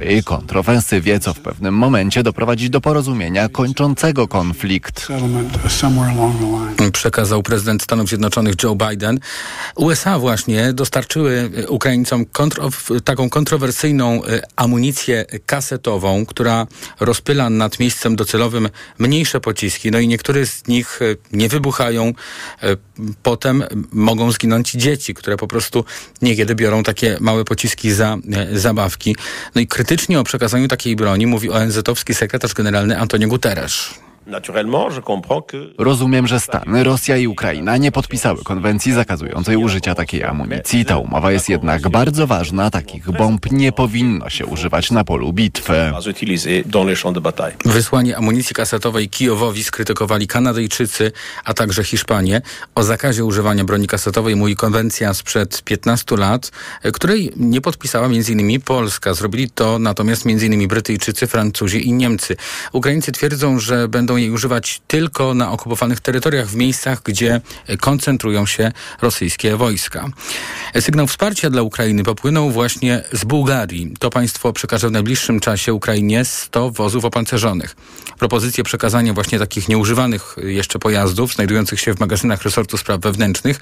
i kontrowersywie, co w pewnym momencie doprowadzić do porozumienia kończącego konflikt. Przekazał prezydent Stanów Zjednoczonych Joe Biden. USA właśnie dostarczyły Ukraińcom kontro taką kontrowersyjną e, amunicję kasetową, która rozpyla nad miejscem docelowym mniejsze pociski. No i niektóre z nich e, nie wybuchają. E, potem mogą zginąć dzieci, które po prostu niekiedy biorą takie małe pociski za zabawki. No i krytycznie o przekazaniu takiej broni mówi ONZ-owski sekretarz generalny Antonio Guterres. Rozumiem, że Stany, Rosja i Ukraina nie podpisały konwencji zakazującej użycia takiej amunicji. Ta umowa jest jednak bardzo ważna. Takich bomb nie powinno się używać na polu bitwy. Wysłanie amunicji kasetowej Kijowowi skrytykowali Kanadyjczycy, a także Hiszpanie. O zakazie używania broni kasetowej mówi konwencja sprzed 15 lat, której nie podpisała m.in. Polska. Zrobili to natomiast m.in. Brytyjczycy, Francuzi i Niemcy. Ukraińcy twierdzą, że będą jej używać tylko na okupowanych terytoriach, w miejscach, gdzie koncentrują się rosyjskie wojska. Sygnał wsparcia dla Ukrainy popłynął właśnie z Bułgarii. To państwo przekaże w najbliższym czasie Ukrainie 100 wozów opancerzonych. Propozycję przekazania właśnie takich nieużywanych jeszcze pojazdów, znajdujących się w magazynach resortu spraw wewnętrznych,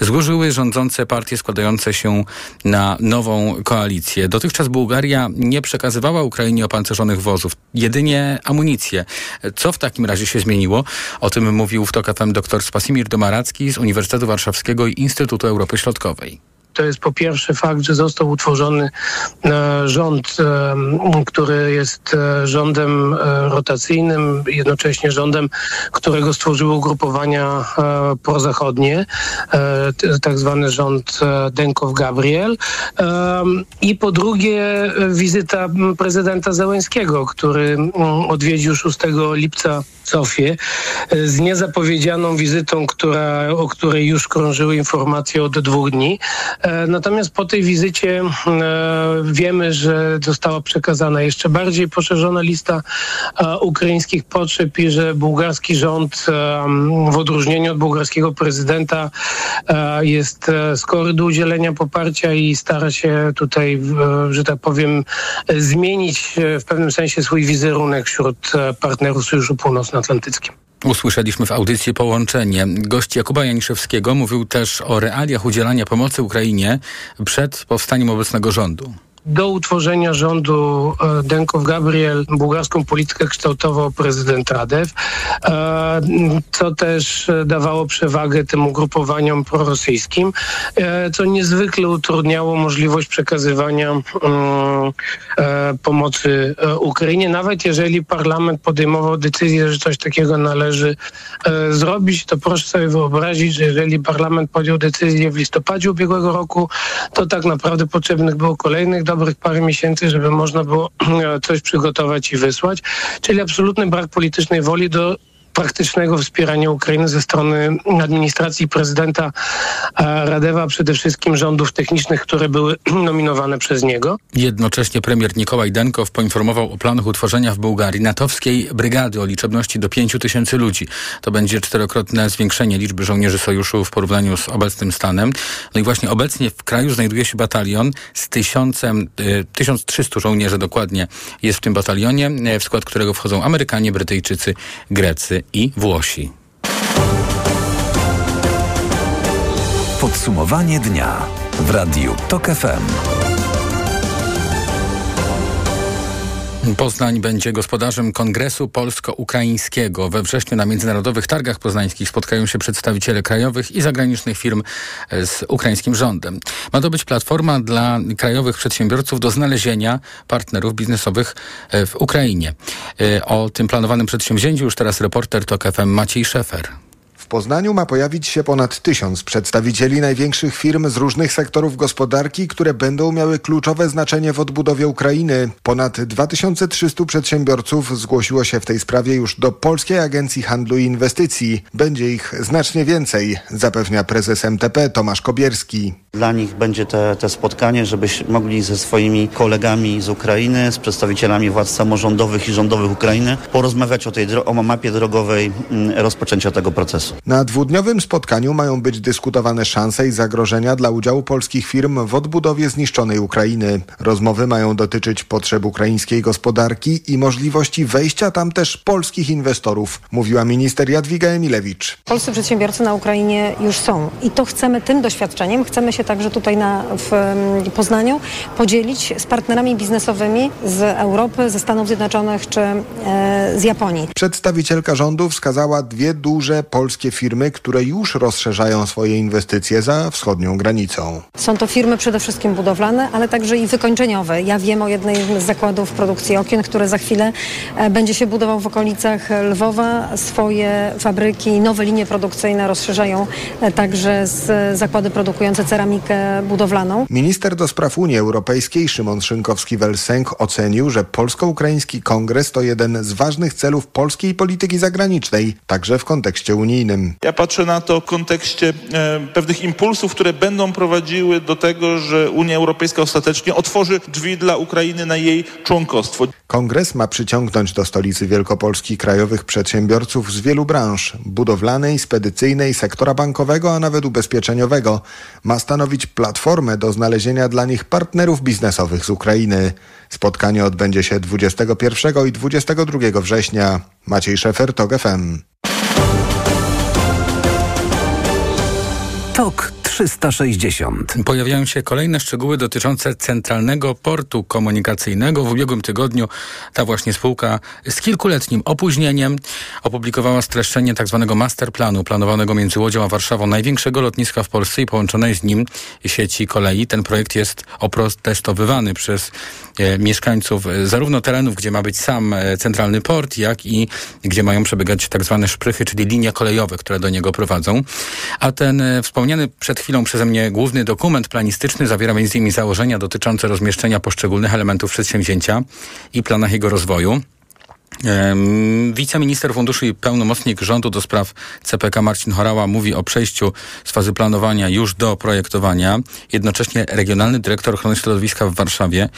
złożyły rządzące partie składające się na nową koalicję. Dotychczas Bułgaria nie przekazywała Ukrainie opancerzonych wozów, jedynie amunicję. Co w takim razie się zmieniło? O tym mówił w TOK FM dr Spasimir Domaracki z Uniwersytetu Warszawskiego i Instytutu Europy Środkowej. To jest po pierwsze fakt, że został utworzony e, rząd, e, który jest e, rządem rotacyjnym, jednocześnie rządem, którego stworzyły ugrupowania prozachodnie, tak zwany rząd Denkow-Gabriel. I po drugie wizyta prezydenta Załęskiego, który odwiedził 6 lipca Sofię z niezapowiedzianą wizytą, która, o której już krążyły informacje od dwóch dni. E, natomiast po tej wizycie e, wiemy, że została przekazana jeszcze bardziej poszerzona lista e, ukraińskich potrzeb i że bułgarski rząd w odróżnieniu od bułgarskiego prezydenta jest skory do udzielenia poparcia i stara się tutaj, że tak powiem, zmienić w pewnym sensie swój wizerunek wśród partnerów Sojuszu Północnoatlantyckim. Usłyszeliśmy w audycji połączenie. Gość Jakuba Janiszewskiego mówił też o realiach udzielania pomocy Ukrainie przed powstaniem obecnego rządu do utworzenia rządu e, Denkow Gabriel bułgarską politykę kształtował prezydent Radew, e, co też dawało przewagę tym ugrupowaniom prorosyjskim, e, co niezwykle utrudniało możliwość przekazywania mm, pomocy Ukrainie, nawet jeżeli parlament podejmował decyzję, że coś takiego należy zrobić, to proszę sobie wyobrazić, że jeżeli parlament podjął decyzję w listopadzie ubiegłego roku, to tak naprawdę potrzebnych było kolejnych dobrych parę miesięcy, żeby można było coś przygotować i wysłać. Czyli absolutny brak politycznej woli do praktycznego wspierania Ukrainy ze strony administracji prezydenta Radewa, przede wszystkim rządów technicznych, które były nominowane przez niego. Jednocześnie premier Nikołaj Denkow poinformował o planach utworzenia w Bułgarii natowskiej brygady o liczebności do 5 tysięcy ludzi. To będzie czterokrotne zwiększenie liczby żołnierzy sojuszu w porównaniu z obecnym stanem. No i właśnie obecnie w kraju znajduje się batalion z tysiącem, 1300 żołnierzy dokładnie jest w tym batalionie, w skład którego wchodzą Amerykanie, Brytyjczycy, Grecy i Włosi. Podsumowanie dnia w Radiu TOK FM. Poznań będzie gospodarzem Kongresu Polsko-Ukraińskiego. We wrześniu na Międzynarodowych Targach Poznańskich spotkają się przedstawiciele krajowych i zagranicznych firm z ukraińskim rządem. Ma to być platforma dla krajowych przedsiębiorców do znalezienia partnerów biznesowych w Ukrainie. O tym planowanym przedsięwzięciu już teraz reporter TOK FM Maciej Szefer. Poznaniu ma pojawić się ponad tysiąc przedstawicieli największych firm z różnych sektorów gospodarki, które będą miały kluczowe znaczenie w odbudowie Ukrainy. Ponad 2300 przedsiębiorców zgłosiło się w tej sprawie już do Polskiej Agencji Handlu i Inwestycji. Będzie ich znacznie więcej, zapewnia prezes MTP Tomasz Kobierski. Dla nich będzie te, te spotkanie, żebyś mogli ze swoimi kolegami z Ukrainy, z przedstawicielami władz samorządowych i rządowych Ukrainy porozmawiać o tej o mapie drogowej mm, rozpoczęcia tego procesu. Na dwudniowym spotkaniu mają być dyskutowane szanse i zagrożenia dla udziału polskich firm w odbudowie zniszczonej Ukrainy. Rozmowy mają dotyczyć potrzeb ukraińskiej gospodarki i możliwości wejścia tam też polskich inwestorów, mówiła minister Jadwiga Emilewicz. Polscy przedsiębiorcy na Ukrainie już są i to chcemy tym doświadczeniem, chcemy się także tutaj na, w Poznaniu podzielić z partnerami biznesowymi z Europy, ze Stanów Zjednoczonych czy e, z Japonii. Przedstawicielka rządu wskazała dwie duże polskie firmy, które już rozszerzają swoje inwestycje za wschodnią granicą. Są to firmy przede wszystkim budowlane, ale także i wykończeniowe. Ja wiem o jednej z zakładów produkcji okien, które za chwilę e, będzie się budował w okolicach Lwowa. Swoje fabryki, nowe linie produkcyjne rozszerzają e, także z zakłady produkujące ceramikę budowlaną. Minister do spraw Unii Europejskiej Szymon Szynkowski-Welsenk ocenił, że polsko-ukraiński kongres to jeden z ważnych celów polskiej polityki zagranicznej, także w kontekście unijnym. Ja patrzę na to w kontekście e, pewnych impulsów, które będą prowadziły do tego, że Unia Europejska ostatecznie otworzy drzwi dla Ukrainy na jej członkostwo. Kongres ma przyciągnąć do stolicy Wielkopolski krajowych przedsiębiorców z wielu branż budowlanej, spedycyjnej, sektora bankowego, a nawet ubezpieczeniowego. Ma stanowić platformę do znalezienia dla nich partnerów biznesowych z Ukrainy. Spotkanie odbędzie się 21 i 22 września. Maciej Szefer, TOG FM. TOK 360. Pojawiają się kolejne szczegóły dotyczące Centralnego Portu Komunikacyjnego. W ubiegłym tygodniu ta właśnie spółka z kilkuletnim opóźnieniem opublikowała streszczenie tzw. Tak masterplanu planowanego między Łodzią a Warszawą, największego lotniska w Polsce i połączonej z nim sieci kolei. Ten projekt jest oprotestowywany przez e, mieszkańców e, zarówno terenów, gdzie ma być sam e, centralny port, jak i gdzie mają przebiegać tak zwane szprychy, czyli linie kolejowe, które do niego prowadzą. A ten e, wspomniany przed chwilą przeze mnie główny dokument planistyczny zawiera m.in. założenia dotyczące rozmieszczenia poszczególnych elementów przedsięwzięcia i planach jego rozwoju. Wiceminister Funduszy i pełnomocnik rządu do spraw CPK Marcin Horała mówi o przejściu z fazy planowania już do projektowania. Jednocześnie Regionalny Dyrektor Ochrony Środowiska w Warszawie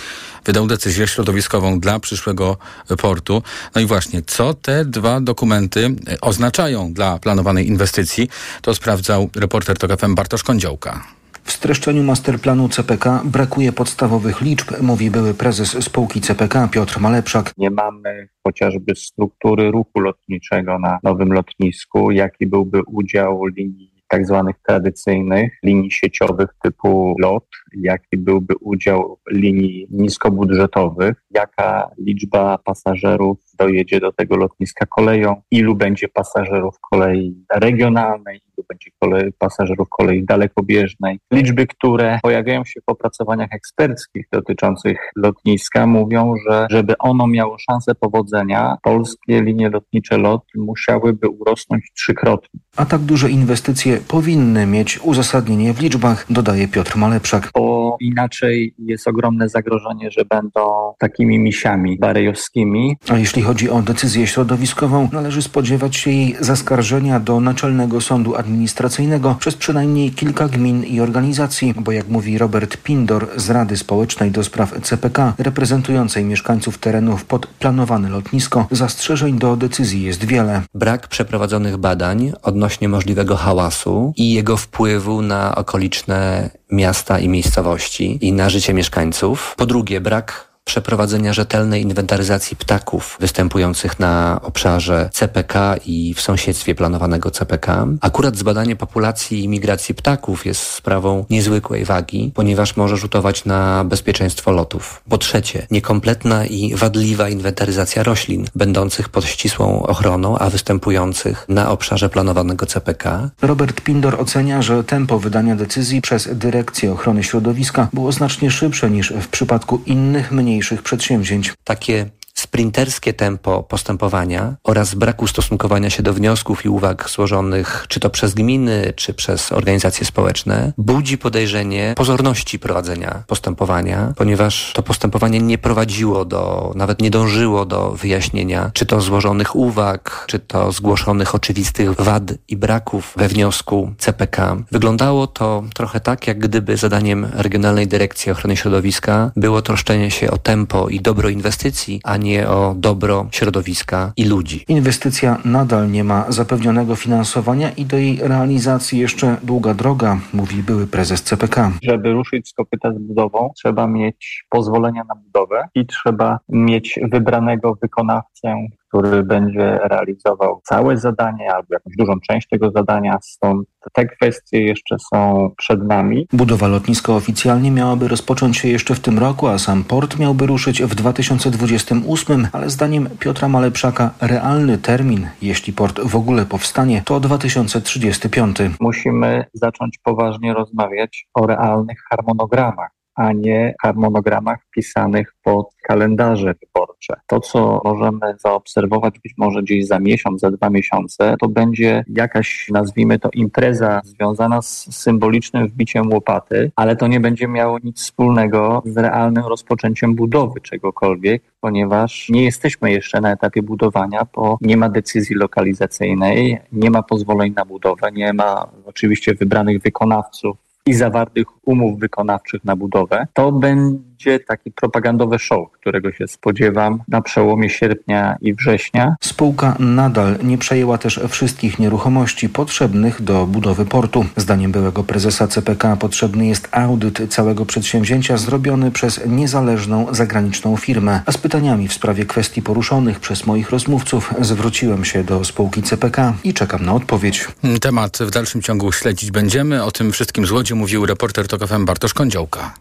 wydał decyzję środowiskową dla przyszłego portu. No i właśnie, co te dwa dokumenty oznaczają dla planowanej inwestycji, to sprawdzał reporter TOK Bartosz Kądziołka. W streszczeniu masterplanu CPK brakuje podstawowych liczb, mówi były prezes spółki CPK Piotr Malepszak. Nie mamy chociażby struktury ruchu lotniczego na nowym lotnisku, jaki byłby udział linii tak zwanych tradycyjnych linii sieciowych typu LOT, jaki byłby udział linii niskobudżetowych, jaka liczba pasażerów dojedzie do tego lotniska koleją, ilu będzie pasażerów kolei regionalnej, ilu będzie kolej, pasażerów kolei dalekobieżnej. Liczby, które pojawiają się w opracowaniach eksperckich dotyczących lotniska mówią, że żeby ono miało szansę powodzenia, polskie linie lotnicze LOT musiałyby urosnąć trzykrotnie. A tak duże inwestycje powinny mieć uzasadnienie w liczbach, dodaje Piotr Malepszak. Bo inaczej jest ogromne zagrożenie, że będą takimi misiami barejowskimi. A jeśli chodzi o decyzję środowiskową, należy spodziewać się jej zaskarżenia do Naczelnego Sądu Administracyjnego przez przynajmniej kilka gmin i organizacji, bo jak mówi Robert Pindor z Rady Społecznej do spraw CPK, reprezentującej mieszkańców terenów pod planowane lotnisko, zastrzeżeń do decyzji jest wiele. Brak przeprowadzonych badań odnośnie możliwego hałasu i jego wpływu na okoliczne miasta i miejscowości i na życie mieszkańców. Po drugie, brak przeprowadzenia rzetelnej inwentaryzacji ptaków występujących na obszarze CPK i w sąsiedztwie planowanego CPK. Akurat zbadanie populacji i migracji ptaków jest sprawą niezwykłej wagi, ponieważ może rzutować na bezpieczeństwo lotów. Po trzecie, niekompletna i wadliwa inwentaryzacja roślin, będących pod ścisłą ochroną, a występujących na obszarze planowanego CPK. Robert Pindor ocenia, że tempo wydania decyzji przez Dyrekcję Ochrony Środowiska było znacznie szybsze niż w przypadku innych mniej mniejszych przedsięwzięć. Takie sprinterskie tempo postępowania oraz brak ustosunkowania się do wniosków i uwag złożonych czy to przez gminy, czy przez organizacje społeczne budzi podejrzenie pozorności prowadzenia postępowania, ponieważ to postępowanie nie prowadziło do, nawet nie dążyło do wyjaśnienia czy to złożonych uwag, czy to zgłoszonych oczywistych wad i braków we wniosku CPK. Wyglądało to trochę tak, jak gdyby zadaniem Regionalnej Dyrekcji Ochrony Środowiska było troszczenie się o tempo i dobro inwestycji, a nie nie o dobro środowiska i ludzi. Inwestycja nadal nie ma zapewnionego finansowania i do jej realizacji jeszcze długa droga, mówi były prezes CPK. Żeby ruszyć z kopyta z budową, trzeba mieć pozwolenia na budowę i trzeba mieć wybranego wykonawcę, który będzie realizował całe zadanie albo jakąś dużą część tego zadania. Stąd te kwestie jeszcze są przed nami. Budowa lotniska oficjalnie miałaby rozpocząć się jeszcze w tym roku, a sam port miałby ruszyć w 2028, ale zdaniem Piotra Malepszaka realny termin, jeśli port w ogóle powstanie, to 2035. Musimy zacząć poważnie rozmawiać o realnych harmonogramach a nie harmonogramach pisanych pod kalendarze wyborcze. To, co możemy zaobserwować być może gdzieś za miesiąc, za dwa miesiące, to będzie jakaś, nazwijmy to, impreza związana z symbolicznym wbiciem łopaty, ale to nie będzie miało nic wspólnego z realnym rozpoczęciem budowy czegokolwiek, ponieważ nie jesteśmy jeszcze na etapie budowania, bo nie ma decyzji lokalizacyjnej, nie ma pozwoleń na budowę, nie ma oczywiście wybranych wykonawców i zawartych umów wykonawczych na budowę, to będzie taki propagandowy show, którego się spodziewam na przełomie sierpnia i września. Spółka nadal nie przejęła też wszystkich nieruchomości potrzebnych do budowy portu. Zdaniem byłego prezesa CPK potrzebny jest audyt całego przedsięwzięcia zrobiony przez niezależną zagraniczną firmę. A z pytaniami w sprawie kwestii poruszonych przez moich rozmówców zwróciłem się do spółki CPK i czekam na odpowiedź. Temat w dalszym ciągu śledzić będziemy. O tym wszystkim z Łodzi mówił reporter TOK FM Bartosz Kądziołka.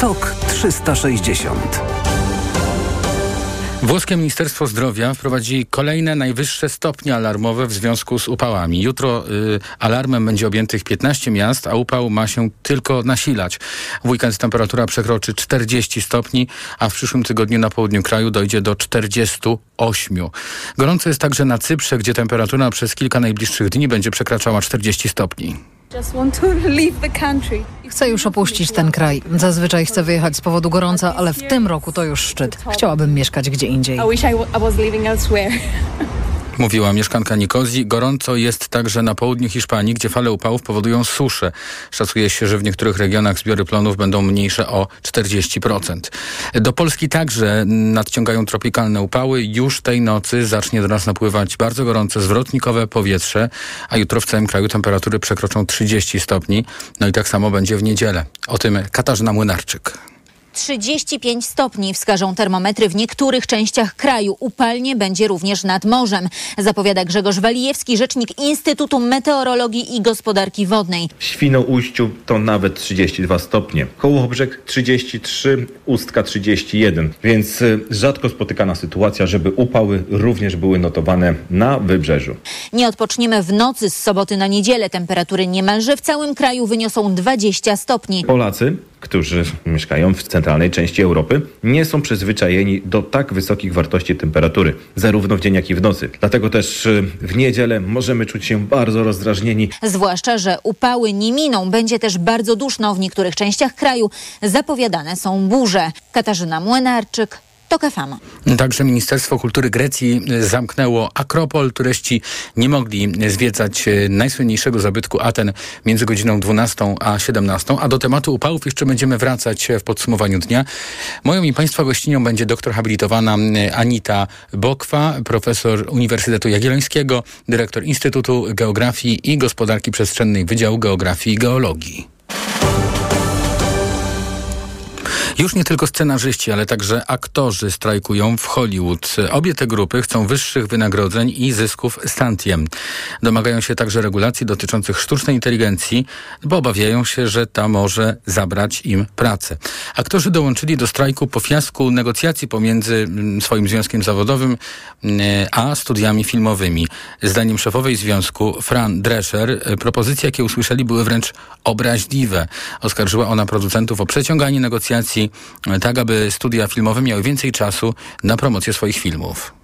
TOK 360 Włoskie Ministerstwo Zdrowia wprowadzi kolejne najwyższe stopnie alarmowe w związku z upałami. Jutro y, alarmem będzie objętych 15 miast, a upał ma się tylko nasilać. W weekend temperatura przekroczy 40 stopni, a w przyszłym tygodniu na południu kraju dojdzie do 48. Gorąco jest także na Cyprze, gdzie temperatura przez kilka najbliższych dni będzie przekraczała 40 stopni. Chcę już opuścić ten kraj. Zazwyczaj chcę wyjechać z powodu gorąca, ale w tym roku to już szczyt. Chciałabym mieszkać gdzie indziej. Mówiła mieszkanka Nikozji. Gorąco jest także na południu Hiszpanii, gdzie fale upałów powodują suszę. Szacuje się, że w niektórych regionach zbiory plonów będą mniejsze o 40%. Do Polski także nadciągają tropikalne upały. Już tej nocy zacznie do nas napływać bardzo gorące, zwrotnikowe powietrze, a jutro w całym kraju temperatury przekroczą 30 stopni. No i tak samo będzie w niedzielę. O tym Katarzyna Młynarczyk. 35 stopni wskażą termometry w niektórych częściach kraju. Upalnie będzie również nad morzem, zapowiada Grzegorz Walijewski, rzecznik Instytutu Meteorologii i Gospodarki Wodnej. W Świnoujściu to nawet 32 stopnie. Kołobrzeg 33, Ustka 31. Więc y, rzadko spotykana sytuacja, żeby upały również były notowane na wybrzeżu. Nie odpoczniemy w nocy z soboty na niedzielę. Temperatury niemalże w całym kraju wyniosą 20 stopni. Polacy którzy mieszkają w centralnej części Europy, nie są przyzwyczajeni do tak wysokich wartości temperatury, zarówno w dzień, jak i w nocy. Dlatego też y, w niedzielę możemy czuć się bardzo rozdrażnieni. Zwłaszcza, że upały nie miną. Będzie też bardzo duszno w niektórych częściach kraju. Zapowiadane są burze. Katarzyna Młynarczyk, TOK FM. Także Ministerstwo Kultury Grecji zamknęło Akropol. Turyści nie mogli zwiedzać e, najsłynniejszego zabytku Aten między godziną 12 a 17. A do tematu upałów jeszcze będziemy wracać w podsumowaniu dnia. Moją i Państwa gościnią będzie doktor habilitowana e, Anita Bokwa, profesor Uniwersytetu Jagiellońskiego, dyrektor Instytutu Geografii i Gospodarki Przestrzennej Wydziału Geografii i Geologii. Już nie tylko scenarzyści, ale także aktorzy strajkują w Hollywood. Obie te grupy chcą wyższych wynagrodzeń i zysków stantiem. Domagają się także regulacji dotyczących sztucznej inteligencji, bo obawiają się, że ta może zabrać im pracę. Aktorzy dołączyli do strajku po fiasku negocjacji pomiędzy mm, swoim związkiem zawodowym mm, a studiami filmowymi. Zdaniem szefowej związku, Fran Drescher, propozycje, jakie usłyszeli, były wręcz obraźliwe. Oskarżyła ona producentów o przeciąganie negocjacji tak aby studia filmowe miały więcej czasu na promocję swoich filmów.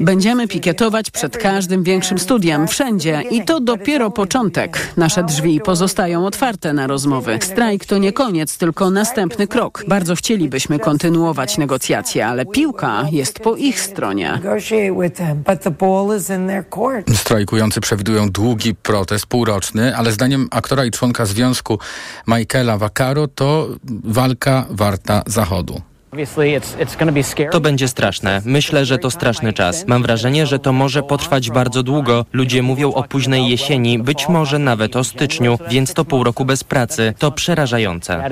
Będziemy pikietować przed każdym większym studiem, wszędzie i to dopiero początek. Nasze drzwi pozostają otwarte na rozmowy. Strajk to nie koniec, tylko następny krok. Bardzo chcielibyśmy kontynuować negocjacje, ale piłka jest po ich stronie. Strajkujący przewidują długi protest, półroczny, ale zdaniem aktora i członka związku Michaela Vaccaro to walka warta Zachodu. To będzie straszne. Myślę, że to straszny czas. Mam wrażenie, że to może potrwać bardzo długo. Ludzie mówią o późnej jesieni, być może nawet o styczniu, więc to pół roku bez pracy. To przerażające.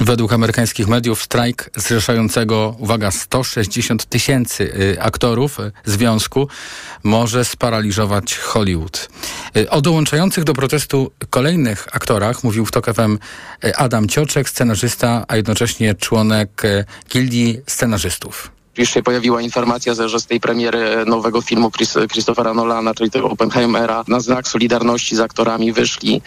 Według amerykańskich mediów strajk zrzeszającego, uwaga, 160 tysięcy y, aktorów y, związku może sparaliżować Hollywood. Y, o dołączających do protestu kolejnych aktorach mówił w TOK FM Adam Cioczek, scenarzysta, a jednocześnie członek gildii scenarzystów już się pojawiła informacja, że z tej premiery nowego filmu Chris, Christophera Nolana, czyli tego Oppenheimera, na znak solidarności z aktorami wyszli,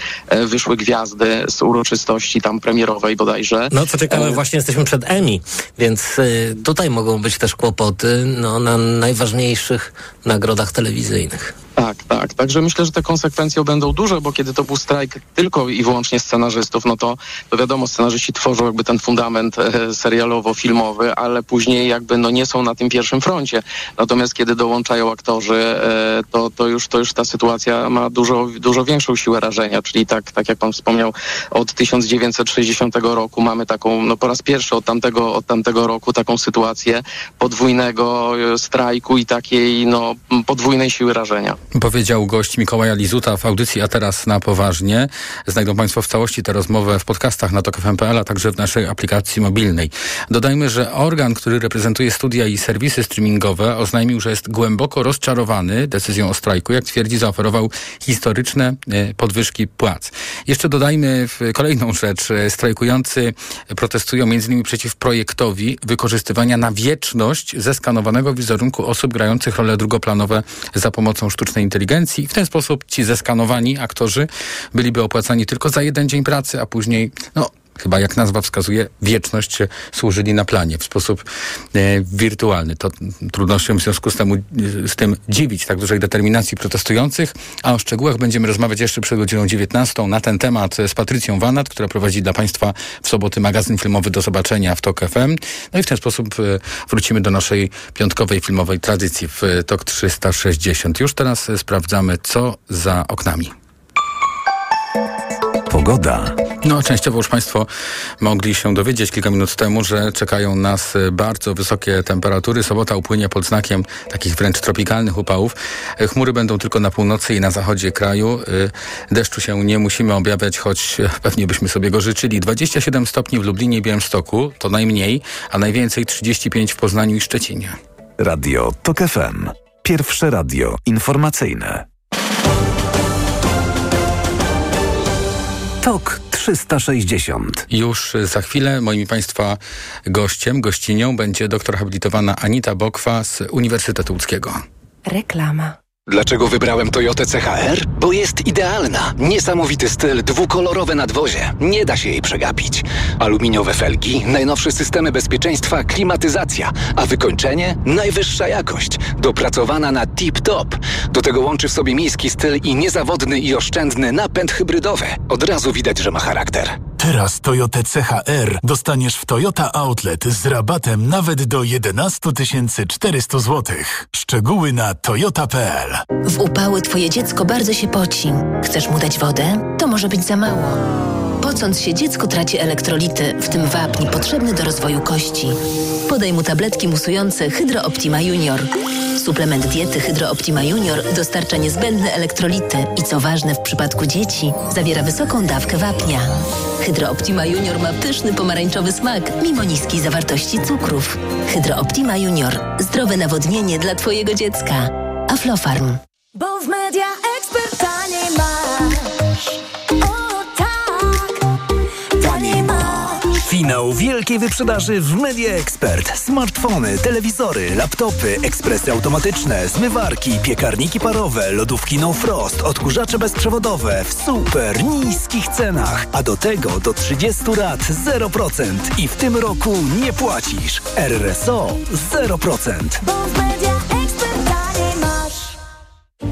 wyszły gwiazdy z uroczystości tam premierowej bodajże. No co ciekawe, właśnie jesteśmy przed Emmy, więc tutaj mogą być też kłopoty no, na najważniejszych nagrodach telewizyjnych. Tak, tak. Także myślę, że te konsekwencje będą duże, bo kiedy to był strajk tylko i wyłącznie scenarzystów, no to, to wiadomo, scenarzyści tworzą jakby ten fundament e, serialowo-filmowy, ale później jakby no nie są na tym pierwszym froncie. Natomiast kiedy dołączają aktorzy, e, to, to, już, to już ta sytuacja ma dużo, dużo większą siłę rażenia, czyli tak, tak jak pan wspomniał, od 1960 roku mamy taką, no po raz pierwszy od tamtego, od tamtego roku taką sytuację podwójnego e, strajku i takiej no podwójnej siły rażenia. Powiedział gość Mikołaja Lizuta w audycji, a teraz na poważnie. Znajdą Państwo w całości tę rozmowę w podcastach na TokFM.pl, a także w naszej aplikacji mobilnej. Dodajmy, że organ, który reprezentuje studia i serwisy streamingowe, oznajmił, że jest głęboko rozczarowany decyzją o strajku. Jak twierdzi, zaoferował historyczne e, podwyżki płac. Jeszcze dodajmy kolejną rzecz. Strajkujący protestują m.in. przeciw projektowi wykorzystywania na wieczność zeskanowanego wizerunku osób grających role drugoplanowe za pomocą sztucznej inteligencji. W ten sposób ci zeskanowani aktorzy byliby opłacani tylko za jeden dzień pracy, a później no, chyba jak nazwa wskazuje, wieczność służyli na planie w sposób e, wirtualny. To trudno się w związku z, temu, z tym dziwić tak dużej determinacji protestujących, a o szczegółach będziemy rozmawiać jeszcze przed godziną 19 na ten temat z Patrycją Wanat, która prowadzi dla Państwa w soboty magazyn filmowy do zobaczenia w TOK FM. No i w ten sposób e, wrócimy do naszej piątkowej filmowej tradycji w TOK 360. Już teraz sprawdzamy, co za oknami. Pogoda. No, częściowo już Państwo mogli się dowiedzieć kilka minut temu, że czekają nas bardzo wysokie temperatury. Sobota upłynie pod znakiem takich wręcz tropikalnych upałów. Chmury będą tylko na północy i na zachodzie kraju. Deszczu się nie musimy objawiać, choć pewnie byśmy sobie go życzyli. 27 stopni w Lublinie i Białymstoku to najmniej, a najwięcej 35 w Poznaniu i Szczecinie. Radio TOK FM. Pierwsze radio informacyjne. TOK 360. Już za chwilę moim Państwa gościem, gościnią będzie doktor habilitowana Anita Bokwa z Uniwersytetu Łódzkiego. Reklama. Dlaczego wybrałem Toyotę CHR? Bo jest idealna. Niesamowity styl, dwukolorowe nadwozie. Nie da się jej przegapić. Aluminiowe felgi, najnowsze systemy bezpieczeństwa, klimatyzacja, a wykończenie najwyższa jakość, dopracowana na tip-top. Do tego łączy w sobie miejski styl i niezawodny i oszczędny napęd hybrydowy. Od razu widać, że ma charakter. Teraz Toyota CHR dostaniesz w Toyota Outlet z rabatem nawet do 11 400 zł. Szczegóły na toyota.pl W upały twoje dziecko bardzo się poci. Chcesz mu dać wodę? To może być za mało. Pocąc się, dziecko traci elektrolity, w tym wapń potrzebny do rozwoju kości. Podaj mu tabletki musujące Hydro Optima Junior. Suplement diety Hydro Optima Junior dostarcza niezbędne elektrolity i co ważne w przypadku dzieci, zawiera wysoką dawkę wapnia. Hydro Optima Junior ma pyszny pomarańczowy smak, mimo niskiej zawartości cukrów. Hydro Optima Junior. Zdrowe nawodnienie dla Twojego dziecka. Aflofarm. Bo w Media masz. O tak, taniej masz. Finał wielkiej wyprzedaży w Media Expert. Smartfony, telewizory, laptopy, ekspresy automatyczne, zmywarki, piekarniki parowe, lodówki No Frost, odkurzacze bezprzewodowe w super niskich cenach. A do tego do 30 lat 0% i w tym roku nie płacisz. RSO 0%.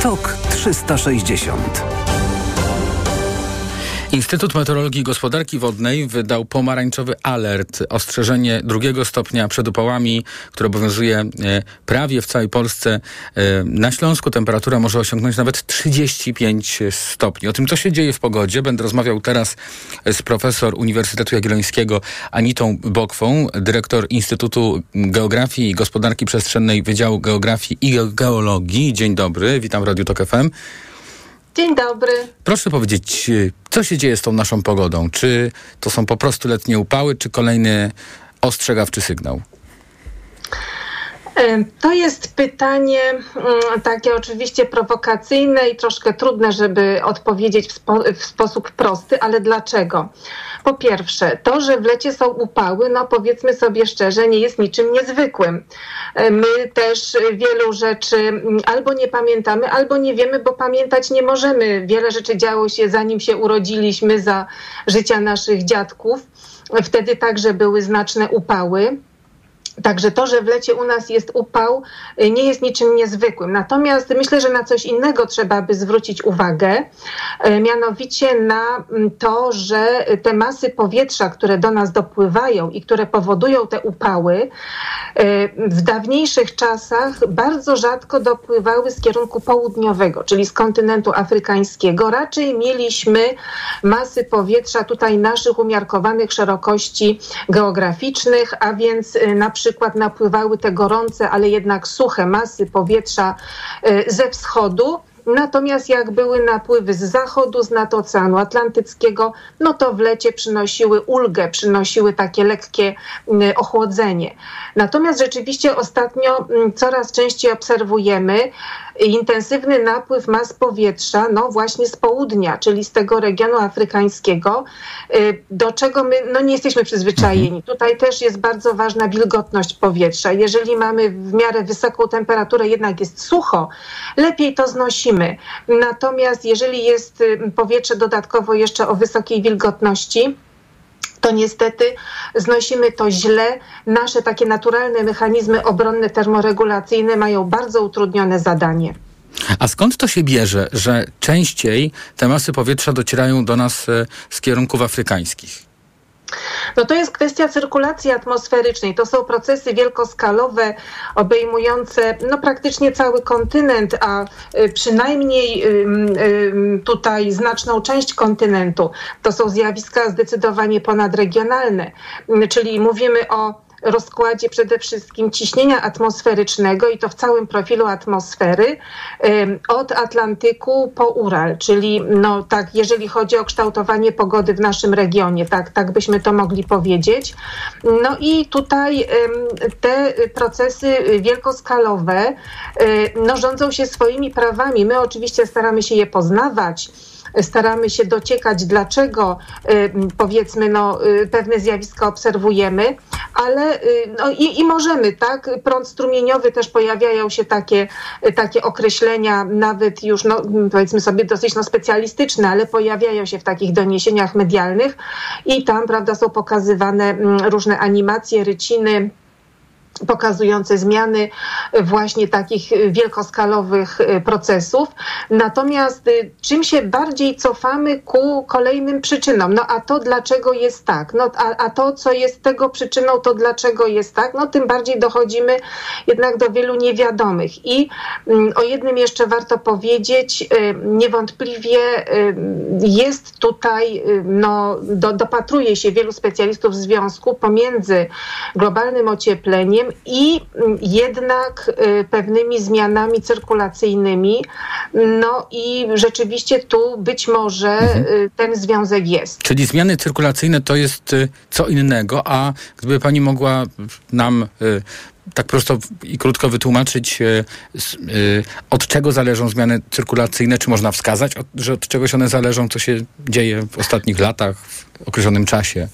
TOK 360. Instytut Meteorologii i Gospodarki Wodnej wydał pomarańczowy alert, ostrzeżenie drugiego stopnia przed upałami, które obowiązuje e, prawie w całej Polsce. E, na Śląsku temperatura może osiągnąć nawet 35 stopni. O tym, co się dzieje w pogodzie, będę rozmawiał teraz z profesor Uniwersytetu Jagiellońskiego Anitą Bokwą, dyrektor Instytutu Geografii i Gospodarki Przestrzennej Wydziału Geografii i Geologii. Dzień dobry, witam w Radiu Tok FM. Dzień dobry. Proszę powiedzieć, co się dzieje z tą naszą pogodą? Czy to są po prostu letnie upały, czy kolejny ostrzegawczy sygnał? To jest pytanie mm, takie oczywiście prowokacyjne i troszkę trudne, żeby odpowiedzieć w, spo, w, sposób prosty, ale dlaczego? Po pierwsze, to, że w lecie są upały, no powiedzmy sobie szczerze, nie jest niczym niezwykłym. My też wielu rzeczy mm, albo nie pamiętamy, albo nie wiemy, bo pamiętać nie możemy. Wiele rzeczy działo się zanim się urodziliśmy, za życia naszych dziadków. Wtedy także były znaczne upały. Także to, że w lecie u nas jest upał, nie jest niczym niezwykłym. Natomiast myślę, że na coś innego trzeba by zwrócić uwagę, mianowicie na to, że te masy powietrza, które do nas dopływają i które powodują te upały, w dawniejszych czasach bardzo rzadko dopływały z kierunku południowego, czyli z kontynentu afrykańskiego. Raczej mieliśmy masy powietrza tutaj naszych umiarkowanych szerokości geograficznych, a więc na przykład przykład napływały te gorące, ale jednak suche masy powietrza ze wschodu. Natomiast jak były napływy z zachodu, z nad Oceanu Atlantyckiego, no to w lecie przynosiły ulgę, przynosiły takie lekkie ochłodzenie. Natomiast rzeczywiście ostatnio coraz częściej obserwujemy intensywny napływ mas powietrza, no właśnie z południa, czyli z tego regionu afrykańskiego, do czego my no nie jesteśmy przyzwyczajeni. Tutaj też jest bardzo ważna wilgotność powietrza. Jeżeli mamy w miarę wysoką temperaturę, jednak jest sucho, lepiej to znosimy. Natomiast jeżeli jest powietrze dodatkowo jeszcze o wysokiej wilgotności, to niestety znosimy to źle. Nasze takie naturalne mechanizmy obronne termoregulacyjne mają bardzo utrudnione zadanie. A skąd to się bierze, że częściej te masy powietrza docierają do nas z kierunków afrykańskich? No to jest kwestia cyrkulacji atmosferycznej. To są procesy wielkoskalowe, obejmujące no, praktycznie cały kontynent, a przynajmniej tutaj znaczną część kontynentu. To są zjawiska zdecydowanie ponadregionalne, czyli mówimy o rozkładzie przede wszystkim ciśnienia atmosferycznego i to w całym profilu atmosfery od Atlantyku po Ural, czyli no tak, jeżeli chodzi o kształtowanie pogody w naszym regionie, tak, tak byśmy to mogli powiedzieć. No i tutaj te procesy wielkoskalowe no, rządzą się swoimi prawami. My oczywiście staramy się je poznawać, staramy się dociekać, dlaczego powiedzmy no, pewne zjawiska obserwujemy, ale no i, i możemy, tak? Prąd strumieniowy też pojawiają się takie, takie określenia, nawet już, no, powiedzmy sobie, dosyć no, specjalistyczne, ale pojawiają się w takich doniesieniach medialnych i tam, prawda, są pokazywane różne animacje, ryciny, pokazujące zmiany właśnie takich wielkoskalowych y, procesów. Natomiast y, czym się bardziej cofamy ku kolejnym przyczynom? No a to dlaczego jest tak? No a, a to, co jest tego przyczyną, to dlaczego jest tak? No tym bardziej dochodzimy jednak do wielu niewiadomych. I mm, o jednym jeszcze warto powiedzieć, y, niewątpliwie jest tutaj, no do, dopatruje się wielu specjalistów związku pomiędzy globalnym ociepleniem i jednak y, pewnymi zmianami cyrkulacyjnymi. No i rzeczywiście tu być może mhm. Y, ten związek jest. Czyli zmiany cyrkulacyjne to jest y, co innego, a gdyby pani mogła nam tak prosto i krótko wytłumaczyć, od czego zależą zmiany cyrkulacyjne? Czy można wskazać, że od czegoś one zależą, co się dzieje w ostatnich latach, w określonym czasie?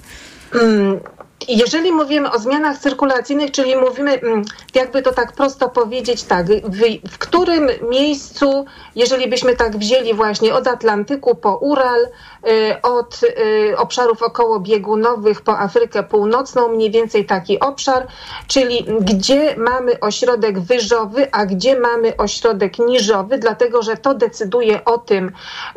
Jeżeli mówimy o zmianach cyrkulacyjnych, czyli mówimy, mm, jakby to tak prosto powiedzieć, tak, w, w, którym miejscu, jeżeli byśmy tak wzięli właśnie od Atlantyku po Ural, y, od y, obszarów okołobiegunowych po Afrykę Północną, mniej więcej taki obszar, czyli gdzie mamy ośrodek wyżowy, a gdzie mamy ośrodek niżowy, dlatego że to decyduje o tym,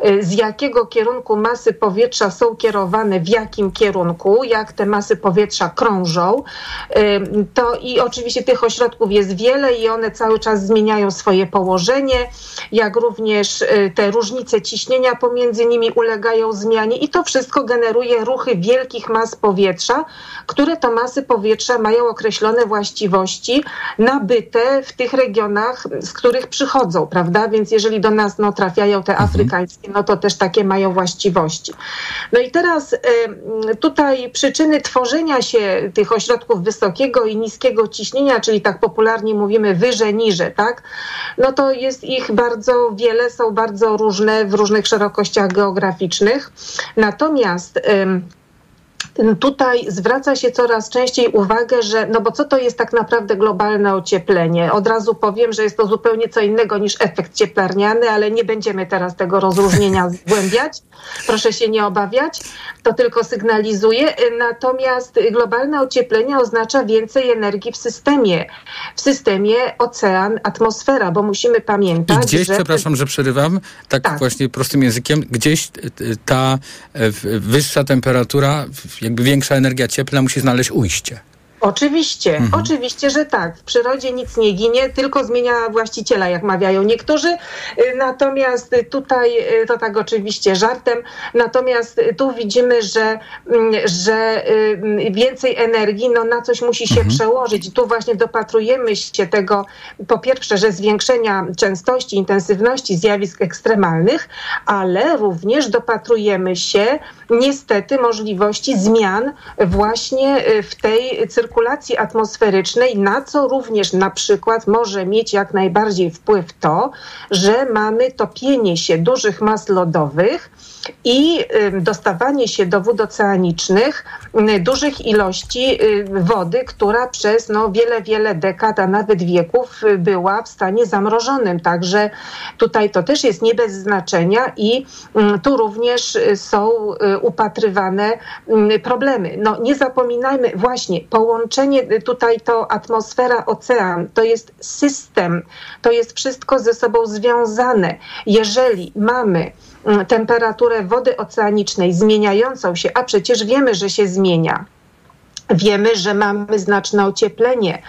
y, z jakiego kierunku masy powietrza są kierowane, w jakim kierunku, jak te masy powietrza powietrza krążą, to i oczywiście tych ośrodków jest wiele i one cały czas zmieniają swoje położenie, jak również y, te różnice ciśnienia pomiędzy nimi ulegają zmianie i to wszystko generuje ruchy wielkich mas powietrza, które to masy powietrza mają określone właściwości nabyte w tych regionach, z których przychodzą, prawda? Więc jeżeli do nas no, trafiają te mhm. afrykańskie, no to też takie mają właściwości. No i teraz tutaj przyczyny tworzenia się tych ośrodków wysokiego i niskiego ciśnienia, czyli tak popularnie mówimy wyże, niże, tak? No to jest ich bardzo wiele, są bardzo różne w różnych szerokościach geograficznych. Natomiast tutaj zwraca się coraz częściej uwagę, że no bo co to jest tak naprawdę globalne ocieplenie? Od razu powiem, że jest to zupełnie co innego niż efekt cieplarniany, ale nie będziemy teraz tego rozróżnienia zgłębiać. Proszę się nie obawiać, to tylko sygnalizuje. Natomiast globalne ocieplenie oznacza więcej energii w systemie, w systemie ocean, atmosfera, bo musimy pamiętać, I gdzieś, że... przepraszam, że przerywam, tak, tak, właśnie prostym językiem, gdzieś ta e, wyższa temperatura jakby większa energia cieplna musi znaleźć ujście. Oczywiście, mhm. oczywiście, że tak. W przyrodzie nic nie ginie, tylko zmienia właściciela, jak mawiają niektórzy. Y, natomiast tutaj, y, to tak oczywiście żartem, natomiast tu widzimy, że, mm, że y, więcej energii no, na coś musi się mhm. przełożyć. Tu właśnie dopatrujemy się tego, po pierwsze, że zwiększenia częstości, intensywności zjawisk ekstremalnych, ale również dopatrujemy się niestety możliwości zmian właśnie w tej cyrkulacji cyrkulacji atmosferycznej, na co również na przykład może mieć jak najbardziej wpływ to, że mamy topienie się dużych mas lodowych, i dostawanie się do wód oceanicznych dużych ilości wody, która przez no, wiele, wiele dekad, a nawet wieków była w stanie zamrożonym. Także tutaj to też jest nie bez znaczenia i tu również są upatrywane problemy. No, nie zapominajmy właśnie, połączenie tutaj to atmosfera, ocean, to jest system, to jest wszystko ze sobą związane. Jeżeli mamy temperaturę wody oceanicznej zmieniającą się, a przecież wiemy, że się zmienia. Wiemy, że mamy znaczne ocieplenie,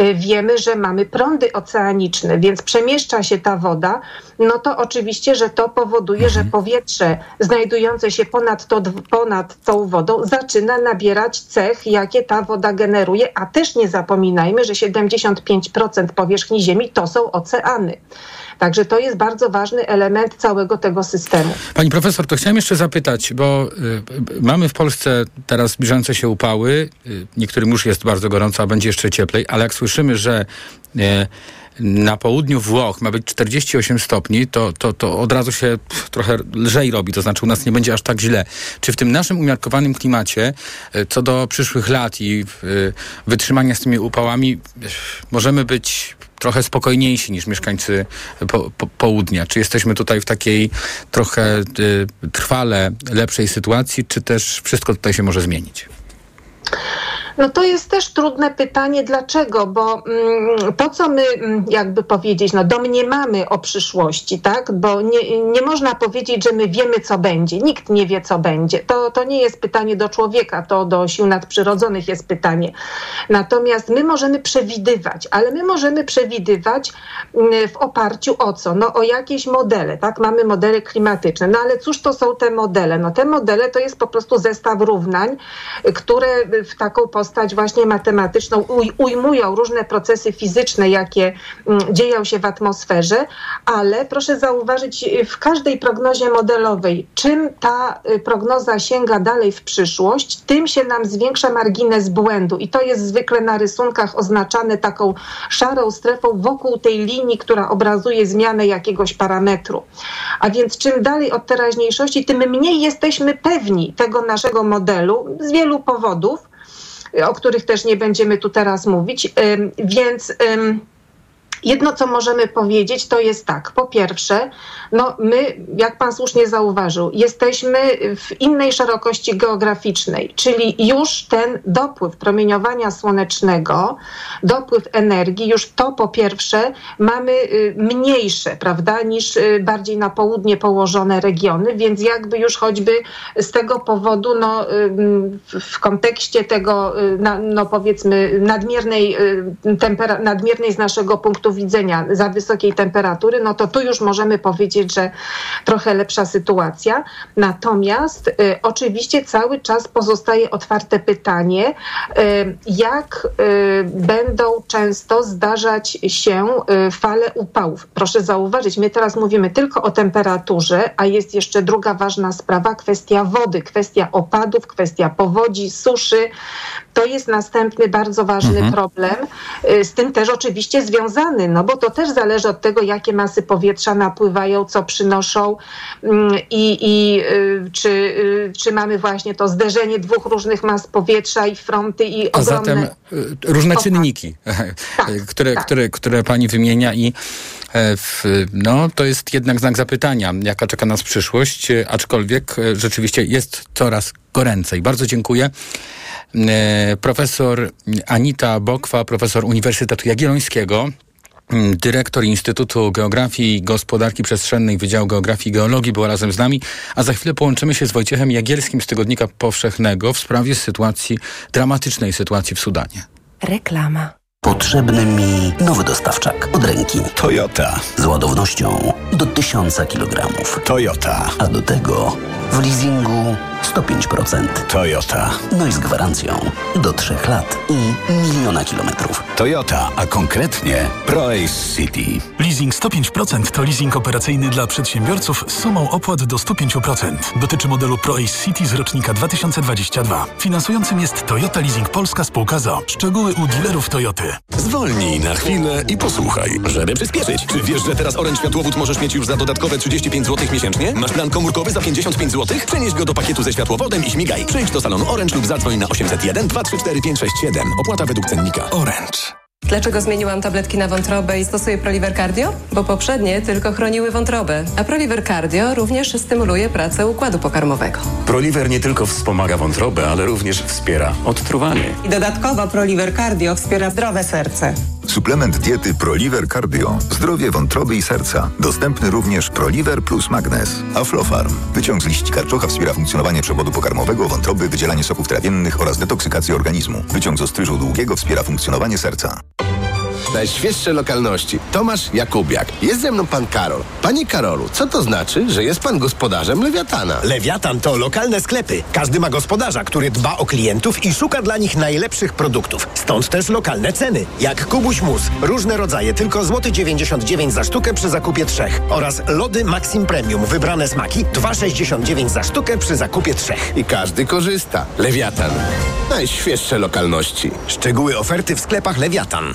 y, wiemy, że mamy prądy oceaniczne, więc przemieszcza się ta woda, no to oczywiście, że to powoduje, że mhm. powietrze znajdujące się ponad, to, ponad tą wodą zaczyna nabierać cech, jakie ta woda generuje, a też nie zapominajmy, że 75% powierzchni Ziemi to są oceany. Także to jest bardzo ważny element całego tego systemu. Pani profesor, to chciałem jeszcze zapytać, bo y, mamy w Polsce teraz zbliżające się upały, y, niektórym już jest bardzo gorąco, a będzie jeszcze cieplej, ale jak słyszymy, że y, na południu Włoch ma być 48 stopni, to, to, to od razu się trochę lżej robi, to znaczy u nas nie będzie aż tak źle. Czy w tym naszym umiarkowanym klimacie, e, co do przyszłych lat i wytrzymania z tymi upałami, możemy być trochę spokojniejsi niż mieszkańcy po, po, południa? Czy jesteśmy tutaj w takiej trochę y, trwale lepszej sytuacji, czy też wszystko tutaj się może zmienić? No to jest też trudne pytanie, dlaczego, bo mm, to, co my, mm, jakby powiedzieć, no domniemamy o przyszłości, tak, bo nie, nie można powiedzieć, że my wiemy, co będzie. Nikt nie wie, co będzie. To, to nie jest pytanie do człowieka, to do sił nadprzyrodzonych jest pytanie. Natomiast my możemy przewidywać, ale my możemy przewidywać mm, w oparciu o co? No o jakieś modele, tak, mamy modele klimatyczne, no ale cóż to są te modele? No te modele to jest po prostu zestaw równań, które w taką postać postać właśnie matematyczną, uj, ujmują różne procesy fizyczne, jakie mm, dzieją się w atmosferze, ale proszę zauważyć, w każdej prognozie modelowej, czym ta y, prognoza sięga dalej w przyszłość, tym się nam zwiększa margines błędu i to jest zwykle na rysunkach oznaczane taką szarą strefą wokół tej linii, która obrazuje zmianę jakiegoś parametru. A więc czym dalej od teraźniejszości, tym mniej jesteśmy pewni tego naszego modelu z wielu powodów o których też nie będziemy tu teraz mówić. Więc Jedno, co możemy powiedzieć, to jest tak. Po pierwsze, no my, jak pan słusznie zauważył, jesteśmy w innej szerokości geograficznej, czyli już ten dopływ promieniowania słonecznego, dopływ energii, już to po pierwsze mamy y, mniejsze, prawda, niż y, bardziej na południe położone regiony, więc jakby już choćby z tego powodu, no w kontekście tego, y, no powiedzmy nadmiernej, nadmiernej z naszego punktu widzenia za wysokiej temperatury, no to tu już możemy powiedzieć, że trochę lepsza sytuacja. Natomiast y, oczywiście cały czas pozostaje otwarte pytanie, y, jak y, będą często zdarzać się y, fale upałów. Proszę zauważyć, my teraz mówimy tylko o temperaturze, a jest jeszcze druga ważna sprawa, kwestia wody, kwestia opadów, kwestia powodzi, suszy. To jest następny bardzo ważny mhm. problem, y, z tym też oczywiście związany, no bo to też zależy od tego, jakie masy powietrza napływają, co przynoszą mm, i, i y, czy, y, czy mamy właśnie to zderzenie dwóch różnych mas powietrza i fronty i A zatem różne opad. czynniki, tak, które, tak. Które, które pani wymienia i e, w, no, to jest jednak znak zapytania, jaka czeka nas przyszłość, aczkolwiek e, rzeczywiście jest coraz goręcej. Bardzo dziękuję. E, profesor Anita Bokwa, profesor Uniwersytetu Jagiellońskiego, dyrektor Instytutu Geografii i Gospodarki Przestrzennej Wydziału Geografii i Geologii była razem z nami, a za chwilę połączymy się z Wojciechem Jagielskim z Tygodnika Powszechnego w sprawie sytuacji, dramatycznej sytuacji w Sudanie. Reklama. Potrzebny mi nowy dostawczak od ręki. Toyota. Z ładownością do 1000 kg. Toyota. A do tego w leasingu 105%. Toyota. No i z gwarancją do 3 lat i miliona kilometrów. Toyota, a konkretnie ProAce City. Leasing 105% to leasing operacyjny dla przedsiębiorców z sumą opłat do 105%. Dotyczy modelu ProAce City z rocznika 2022. Finansującym jest Toyota Leasing Polska Spółka ZO. Szczegóły u dealerów Toyoty. Zwolnij na chwilę i posłuchaj, żeby przyspieszyć. Czy wiesz, że teraz Orange Światłowód możesz mieć już za dodatkowe 35 zł miesięcznie? Masz plan komórkowy za 55 zł? Przenieś go do pakietu ze światłowodem i śmigaj. Przyjdź do salonu Orange lub zadzwoń na 801 234 567. Opłata według cennika. Orange. Dlaczego zmieniłam tabletki na wątrobę i stosuję Proliver Cardio? Bo poprzednie tylko chroniły wątrobę, a Proliver Cardio również stymuluje pracę układu pokarmowego. Proliver nie tylko wspomaga wątrobę, ale również wspiera odtruwanie. I dodatkowo Proliver Cardio wspiera zdrowe serce. Suplement diety ProLiver Cardio. Zdrowie wątroby i serca. Dostępny również ProLiver plus Magnes. Aflofarm. Wyciąg z liści karczocha wspiera funkcjonowanie przewodu pokarmowego, wątroby, wydzielanie soków trawiennych oraz detoksykację organizmu. Wyciąg z ostryżu długiego wspiera funkcjonowanie serca. Najświeższe lokalności. Tomasz Jakubiak. Jest ze mną pan Karol. Panie Karolu, co to znaczy, że jest pan gospodarzem Lewiatana? Lewiatan to lokalne sklepy. Każdy ma gospodarza, który dba o klientów i szuka dla nich najlepszych produktów. Stąd też lokalne ceny. Jak Kubuś Mus. Różne rodzaje, tylko złoty 99 za sztukę przy zakupie trzech. Oraz lody Maxim Premium. Wybrane smaki 2,69 za sztukę przy zakupie trzech. I każdy korzysta. Lewiatan. Najświeższe lokalności. Szczegóły oferty w sklepach Lewiatan.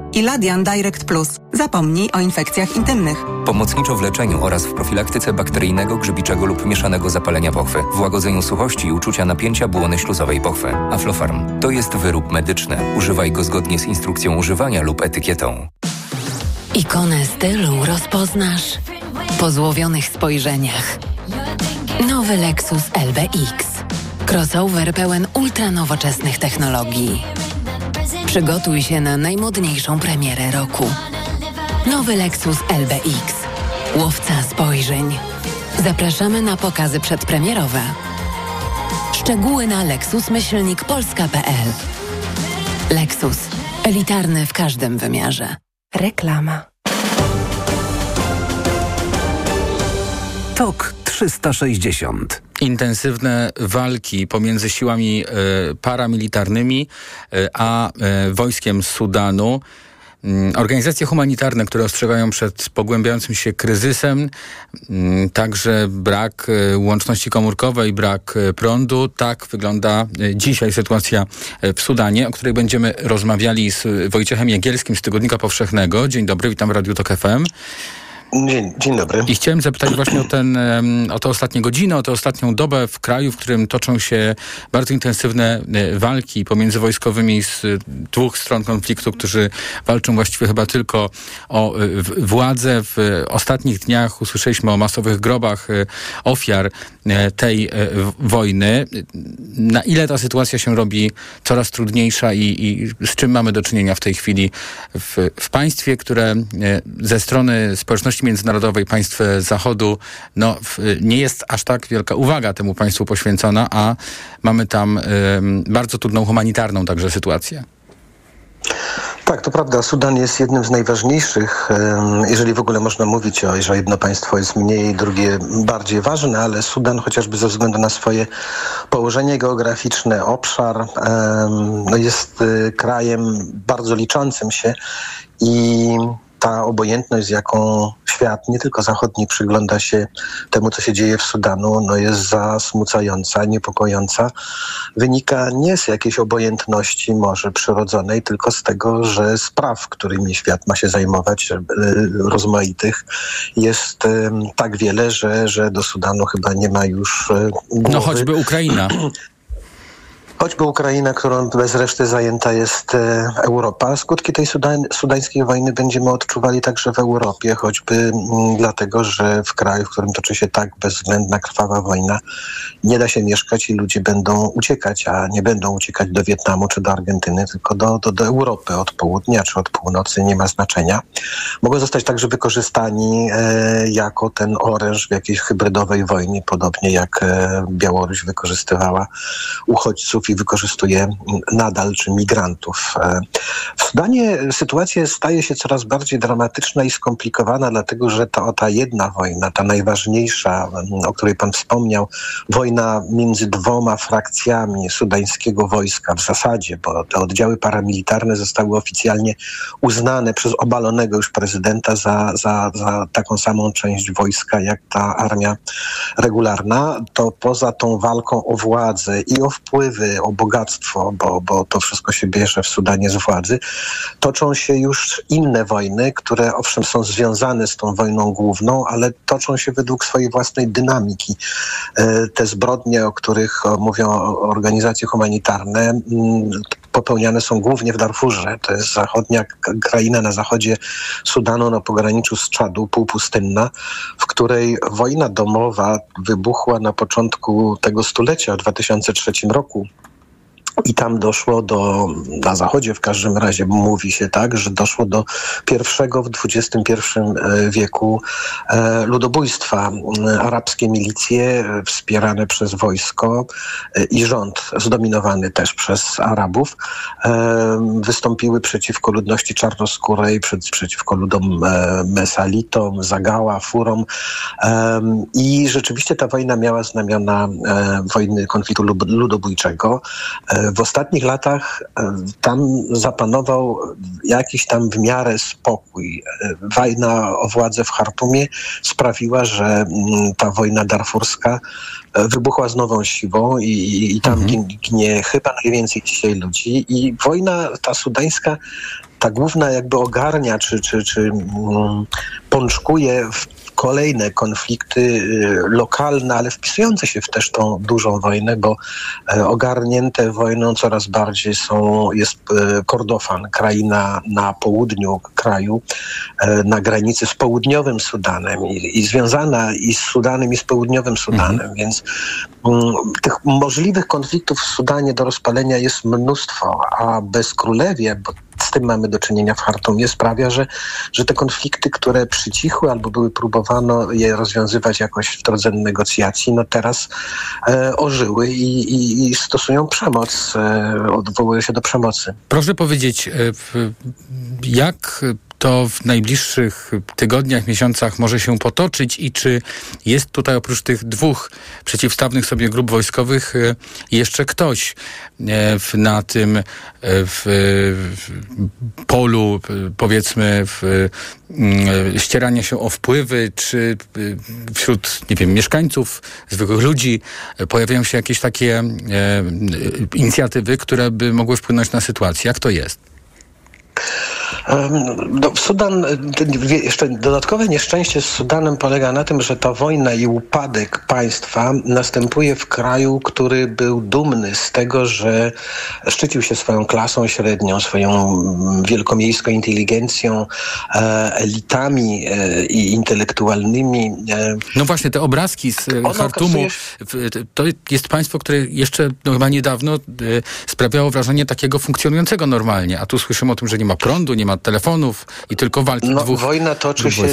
Iladian Direct Plus. Zapomnij o infekcjach intymnych. Pomocniczo w leczeniu oraz w profilaktyce bakteryjnego, grzybiczego lub mieszanego zapalenia pochwy, w łagodzeniu suchości i uczucia napięcia błony śluzowej pochwy. Aflofarm to jest wyrób medyczny. Używaj go zgodnie z instrukcją używania lub etykietą. Ikonę stylu rozpoznasz po złowionych spojrzeniach. Nowy Lexus LBX. Crossover pełen ultranowoczesnych technologii. Przygotuj się na najmodniejszą premierę roku. Nowy Lexus LBX. Łowca spojrzeń. Zapraszamy na pokazy przedpremierowe. Szczegóły na lexusmyślnikpolska.pl Lexus. Elitarny w każdym wymiarze. Reklama. TOK 360. Intensywne walki pomiędzy siłami e, paramilitarnymi e, a e, wojskiem Sudanu. Mm, Organizacje humanitarne, które ostrzegają przed pogłębiającym się kryzysem, mm, także brak łączności komórkowej, brak prądu. Tak wygląda dzisiaj sytuacja w Sudanie, o której będziemy rozmawiali z Wojciechem Jagielskim z Tygodnika Powszechnego. Dzień dobry, witam w Radiu Tok FM. Dzień, dzień dobry. I chciałem zapytać właśnie o, ten, o tę ostatnią godzinę, o tę ostatnią dobę w kraju, w którym toczą się bardzo intensywne e, walki pomiędzy wojskowymi z e, dwóch stron konfliktu, którzy walczą właściwie chyba tylko o e, władzę. W ostatnich dniach usłyszeliśmy o masowych grobach ofiar tej wojny. Na ile ta sytuacja się robi coraz trudniejsza i, i z czym mamy do czynienia w tej chwili w, w państwie, które ze strony społeczności międzynarodowej, państw Zachodu, no, w, nie jest aż tak wielka uwaga temu państwu poświęcona, a mamy tam bardzo trudną humanitarną także sytuację. Tak, to prawda. Sudan jest jednym z najważniejszych, jeżeli w ogóle można mówić o, że jedno państwo jest mniej, drugie bardziej ważne, ale Sudan chociażby ze względu na swoje położenie geograficzne, obszar, no jest y, krajem bardzo liczącym się i ta obojętność, z jaką świat, nie tylko zachodni, przygląda się temu, co się dzieje w Sudanu, no jest zasmucająca, niepokojąca. Wynika nie z jakiejś obojętności może przyrodzonej, tylko z tego, że spraw, którymi świat ma się zajmować, e, rozmaitych, jest tak wiele, że, że do Sudanu chyba nie ma już e, głowy. No choćby Ukraina. Choćby Ukraina, którą bez reszty zajęta jest e, Europa. Skutki tej sudan, sudańskiej wojny będziemy odczuwali także w Europie, choćby mm, dlatego, że w kraju, w którym toczy się tak bezwzględna, krwawa wojna, nie da się mieszkać i ludzie będą uciekać, a nie będą uciekać do Wietnamu czy do Argentyny, tylko do, do, do Europy od południa czy od północy, nie ma znaczenia. Mogą zostać także wykorzystani e, jako ten oręż w jakiejś hybrydowej wojnie, podobnie jak e, Białoruś wykorzystywała uchodźców wykorzystuje nadal, czy migrantów. E, W Sudanie sytuacja staje się coraz bardziej dramatyczna i skomplikowana, dlatego że ta, ta jedna wojna, ta najważniejsza, m, o której pan wspomniał, wojna między dwoma frakcjami sudańskiego wojska w zasadzie, bo te oddziały paramilitarne zostały oficjalnie uznane przez obalonego już prezydenta za, za, za taką samą część wojska jak ta armia regularna, to poza tą walką o władzę i o wpływy, o bogactwo, bo, bo to wszystko się bierze w Sudanie z władzy, toczą się już inne wojny, które owszem są związane z tą wojną główną, ale toczą się według swojej własnej dynamiki. E, Te zbrodnie, o których mówią organizacje humanitarne, popełniane są głównie w Darfurze. To jest zachodnia kraina na zachodzie Sudanu, na pograniczu z Czadu, półpustynna, w której wojna domowa wybuchła na początku tego stulecia, w 2003 roku. I tam doszło do, na zachodzie w każdym razie mówi się tak, że doszło do pierwszego w XXI e, wieku e, ludobójstwa. E, Arabskie milicje wspierane przez wojsko i rząd zdominowany też przez Arabów wystąpiły przeciwko ludności czarnoskórej, przeciwko ludom Mesalitom, Zagała, Furom i rzeczywiście ta wojna miała znamiona wojny konfliktu ludobójczego. W ostatnich latach e, tam zapanował jakiś tam w miarę spokój. E, wojna o władzę w Hartumie sprawiła, że mm, ta wojna darfurska e, wybuchła z nową siłą i, i tam mhm. ginie chyba najwięcej dzisiaj ludzi. I wojna ta sudańska ta główna jakby ogarnia, czy, czy, czy mm, pączkuje w kolejne konflikty y, lokalne, ale wpisujące się w też tą dużą wojnę, bo e, ogarnięte wojną coraz bardziej są, jest e, Kordofan, kraina na południu kraju, e, na granicy z południowym Sudanem i, i związana i z Sudanem, i z południowym Sudanem, mhm. więc mm, tych możliwych konfliktów w Sudanie do rozpalenia jest mnóstwo, a bez królewie, bo z tym mamy do czynienia w Hartumie, sprawia, że, że te konflikty, które przycichły albo były próbowano je rozwiązywać jakoś w drodze negocjacji, no teraz e, ożyły i, i, i, stosują przemoc, e, odwołują się do przemocy. Proszę powiedzieć, e, jak to w najbliższych tygodniach, miesiącach może się potoczyć i czy jest tutaj oprócz tych dwóch przeciwstawnych sobie grup wojskowych e, jeszcze ktoś e, na tym e, w, polu, powiedzmy, w ścierania się o wpływy, czy wśród, nie wiem, mieszkańców, zwykłych ludzi pojawiają się jakieś takie inicjatywy, które by mogły wpłynąć na sytuację. Jak to jest? No, Sudan, jeszcze dodatkowe nieszczęście z Sudanem polega na tym, że ta wojna i upadek państwa następuje w kraju, który był dumny z tego, że szczycił się swoją klasą średnią, swoją wielkomiejską inteligencją, e, elitami e, i intelektualnymi. E. No właśnie, te obrazki z Hartumu, to jest państwo, które jeszcze no, chyba niedawno sprawiało wrażenie takiego funkcjonującego normalnie, a tu słyszymy o tym, że nie ma prądu, nie ma telefonów i tylko walki no, dwóch Wojna toczy się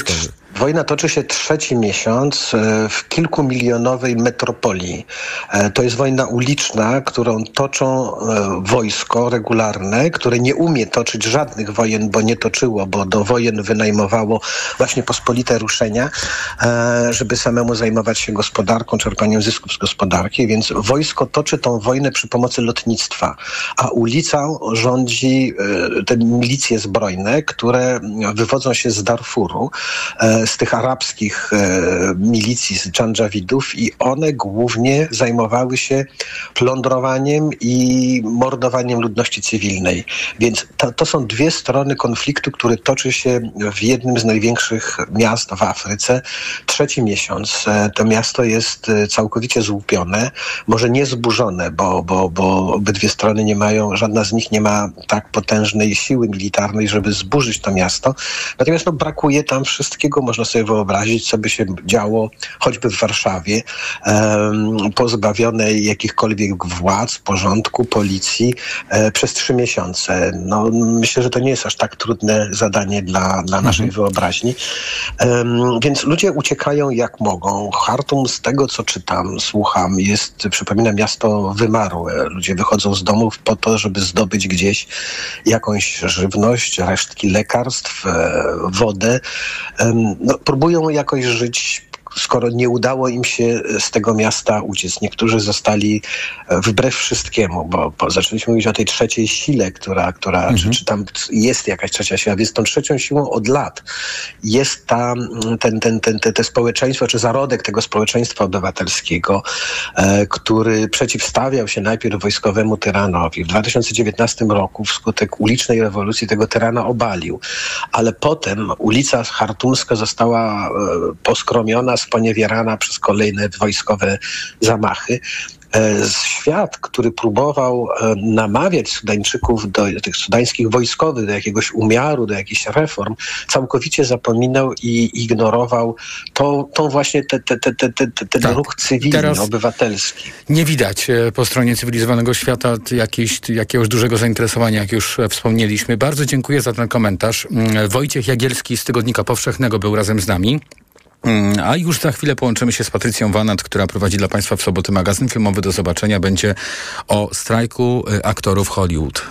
Wojna toczy się trzeci miesiąc e, w kilkumilionowej metropolii. E, to jest wojna uliczna, którą toczą e, wojsko regularne, które nie umie toczyć żadnych wojen, bo nie toczyło, bo do wojen wynajmowało właśnie pospolite ruszenia, żeby samemu zajmować się gospodarką, czerpaniem zysków z gospodarki, więc wojsko toczy tą wojnę przy pomocy lotnictwa, a ulicą rządzi te milicje zbrojne, które wywodzą się z Darfuru z tych arabskich e, milicji, z Dżandżawidów i one głównie zajmowały się plądrowaniem i mordowaniem ludności cywilnej. Więc to, to są dwie strony konfliktu, który toczy się w jednym z największych miast w Afryce. Trzeci miesiąc e, to miasto jest e, całkowicie złupione, może nie zburzone, bo, bo, bo obydwie strony nie mają, żadna z nich nie ma tak potężnej siły militarnej, żeby zburzyć to miasto. Natomiast no, brakuje tam wszystkiego, można sobie wyobrazić, co by się działo choćby w Warszawie, um, pozbawionej jakichkolwiek władz, porządku, policji e, przez trzy miesiące. No, myślę, że to nie jest aż tak trudne zadanie dla, dla naszej mhm. wyobraźni. Um, więc ludzie uciekają jak mogą. Hartum, z tego co czytam, słucham, jest, przypomina miasto wymarłe. Ludzie wychodzą z domów po to, żeby zdobyć gdzieś jakąś żywność, resztki lekarstw, e, wodę. No, próbują jakoś żyć skoro nie udało im się z tego miasta uciec. Niektórzy zostali e, wbrew wszystkiemu, bo, bo zaczęliśmy mówić o tej trzeciej sile, która, która mhm. czy, czy tam jest jakaś trzecia siła, więc tą trzecią siłą od lat jest ta, ten, ten, ten, te, te społeczeństwo, czy zarodek tego społeczeństwa obywatelskiego, e, który przeciwstawiał się najpierw wojskowemu tyranowi. W 2019 roku wskutek ulicznej rewolucji tego tyrana obalił, ale potem ulica Hartumska została e, poskromiona sponiewierana przez kolejne wojskowe zamachy. E, świat, który próbował e, namawiać Sudańczyków do tych sudańskich wojskowych, do jakiegoś umiaru, do jakichś reform, całkowicie zapominał i ignorował to, tą właśnie te, te, te, te, te, ten tak. ruch cywilny, obywatelski. Nie widać e, po stronie cywilizowanego świata jakiejś, jakiegoś dużego zainteresowania, jak już wspomnieliśmy. Bardzo dziękuję za ten komentarz. Mm, Wojciech Jagielski z Tygodnika Powszechnego był razem z nami. Mm, a już za chwilę połączymy się z Patrycją Wanat, która prowadzi dla Państwa w soboty magazyn filmowy. Do zobaczenia będzie o strajku y, aktorów Hollywood.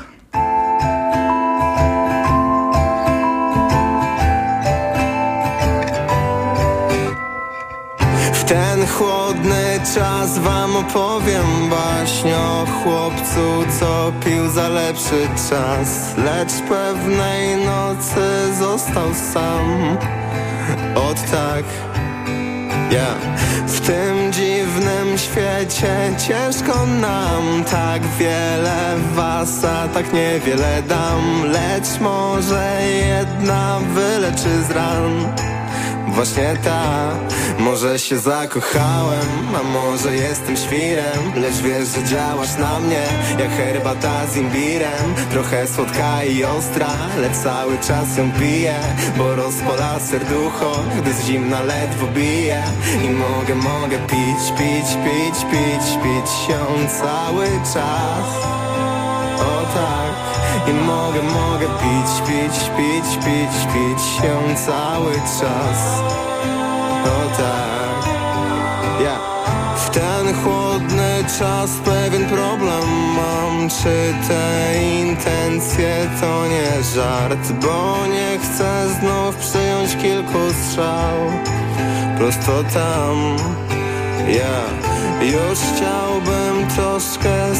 W ten chłodny czas wam opowiem baśń o chłopcu, co pił za lepszy czas Lecz pewnej nocy został sam Od tak Yeah. W tym dziwnym świecie ciężko nam Tak wiele was, a tak niewiele dam Lecz może jedna wyleczy z ran Właśnie ta Może się zakochałem, a może jestem świrem Lecz wiesz, że działasz na mnie Jak herbata z imbirem. Trochę słodka i ostra Lecz cały czas ją piję Bo rozpala serducho Gdy z zimna ledwo bije. I mogę, mogę pić, pić, pić, pić Pić się cały czas O tak. I mogę, mogę pić, pić, pić, pić, pić się cały czas. O tak. Ja. W ten chłodny czas pewien problem mam. Czy te intencje to nie żart? Bo nie chcę znów przyjąć kilku strzał. Prosto tam. Ja już chciałbym troszkę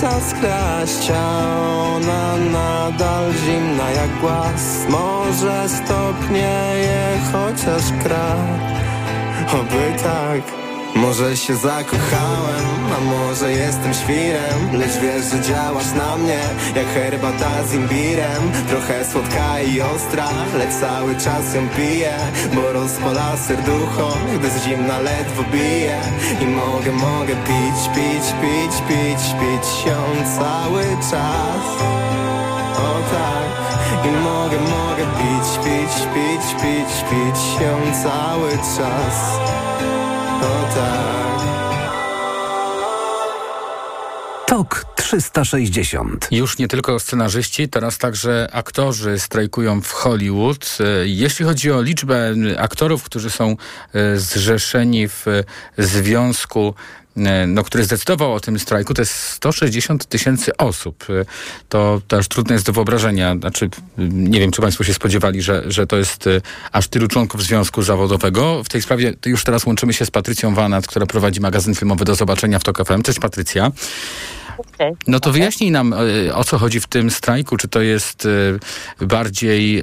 serca skraść A ona nadal zimna jak głaz. Może stopnieje chociaż krak Oby tak może się zakochałem, a może jestem świrem. Lecz wiesz, że działasz na mnie Jak herbata z imbirem. Trochę słodka i ostra Lecz cały czas ją piję. Bo rozpala serducho Gdy z zimna ledwo bije. I mogę, mogę pić, pić, pić, pić Pić się cały czas. O tak. I mogę, mogę pić, pić, pić, pić Pić się cały czas tak. Tok 360. Już nie tylko scenarzyści, teraz także aktorzy strajkują w Hollywood. E, jeśli chodzi o liczbę aktorów, którzy są e, zrzeszeni w związku e, no, który zdecydował o tym strajku, to jest 160 tysięcy osób. To też trudne jest do wyobrażenia. Znaczy, nie wiem, czy Państwo się spodziewali, że, że to jest aż tylu członków związku zawodowego. W tej sprawie już teraz łączymy się z Patrycją Wanat, która prowadzi magazyn filmowy do zobaczenia w TOK FM. Cześć Patrycja. No to wyjaśnij nam, e, o co chodzi w tym strajku. Czy to jest e, bardziej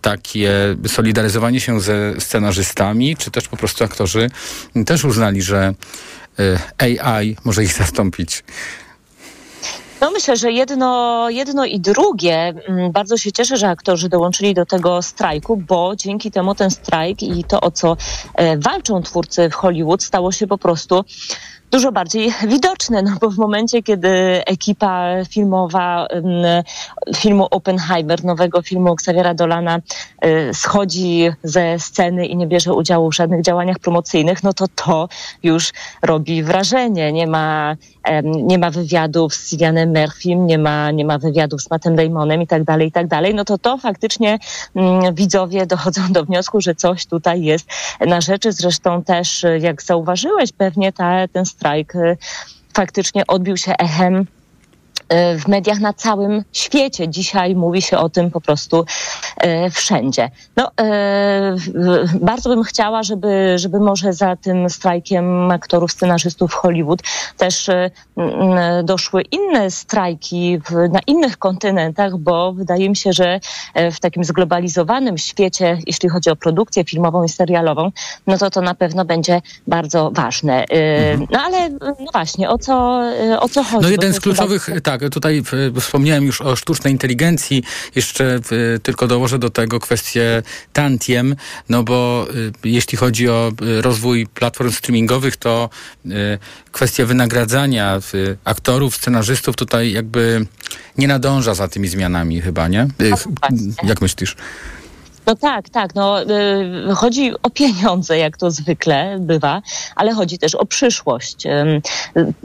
takie solidaryzowanie się ze scenarzystami, czy też po prostu aktorzy też uznali, że e, AI może ich zastąpić? No myślę, że jedno, jedno i drugie. Mm, bardzo się cieszę, że aktorzy dołączyli do tego strajku, bo dzięki temu ten strajk i to, o co walczą twórcy w Hollywood, stało się po prostu dużo bardziej widoczne, no bo w momencie, kiedy ekipa filmowa filmu Oppenheimer, nowego filmu Xaviera Dolana y, schodzi ze sceny i nie bierze udziału w żadnych działaniach promocyjnych, no to to już robi wrażenie. Nie ma, nie ma wywiadów z Cillianem Murphym, nie ma, nie ma wywiadów z Mattem Damonem i tak dalej, i tak dalej. No to to faktycznie mm, widzowie dochodzą do wniosku, że coś tutaj jest na rzeczy. Zresztą też, jak zauważyłeś, pewnie ta, ten strajk y, faktycznie odbił się echem w mediach na całym świecie. Dzisiaj mówi się o tym po prostu y, wszędzie. No, bardzo bym chciała, żeby, żeby może za tym strajkiem aktorów, scenarzystów Hollywood też doszły inne strajki w, na innych kontynentach, bo wydaje mi się, że w takim zglobalizowanym świecie, jeśli chodzi o produkcję filmową i serialową, no to to na pewno będzie bardzo ważne. Mhm. No ale no właśnie, o co, o co chodzi? No jeden z kluczowych, tak, tutaj wspomniałem już o sztucznej inteligencji, jeszcze tylko dołożę do tego kwestię tantiem, no bo jeśli chodzi o rozwój platform streamingowych, to kwestia wynagradzania aktorów, scenarzystów tutaj jakby nie nadąża za tymi zmianami chyba, nie? Jak myślisz? No tak, tak. No, y, chodzi o pieniądze, jak to zwykle bywa, ale chodzi też o przyszłość. Y,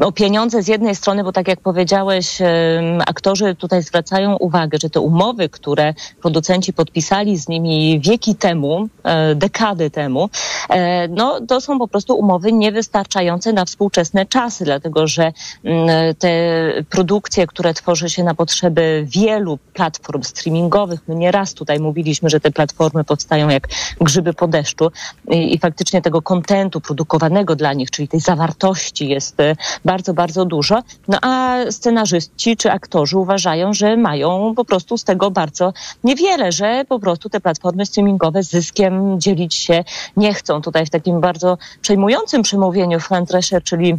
o pieniądze z jednej strony, bo tak jak powiedziałeś, aktorzy tutaj zwracają uwagę, że te umowy, które producenci podpisali z nimi wieki temu, y, dekady temu, y, no, to są po prostu umowy niewystarczające na współczesne czasy, dlatego że te produkcje, które tworzy się na potrzeby wielu platform streamingowych, my nieraz tutaj mówiliśmy, że te platformy platformy powstają jak grzyby po deszczu i, i faktycznie tego kontentu produkowanego dla nich, czyli tej zawartości jest e, bardzo, bardzo dużo. No a scenarzyści czy aktorzy uważają, że mają po prostu z tego bardzo niewiele, że po prostu te platformy streamingowe zyskiem dzielić się nie chcą. Tutaj w takim bardzo przejmującym przemówieniu Fran Drescher, czyli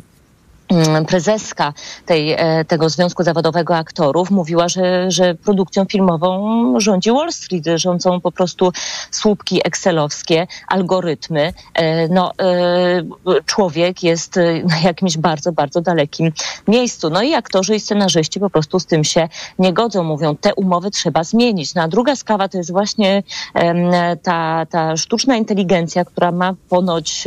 prezeska tej, e, tego Związku Zawodowego Aktorów mówiła, że, że produkcją filmową rządzi Wall Street, rządzą po prostu słupki excelowskie, algorytmy. E, no, e, człowiek jest na jakimś bardzo, bardzo dalekim miejscu. No i aktorzy i scenarzyści po prostu z tym się nie godzą. Mówią, te umowy trzeba zmienić. No, a druga sprawa to jest właśnie ta, ta sztuczna inteligencja, która ma ponoć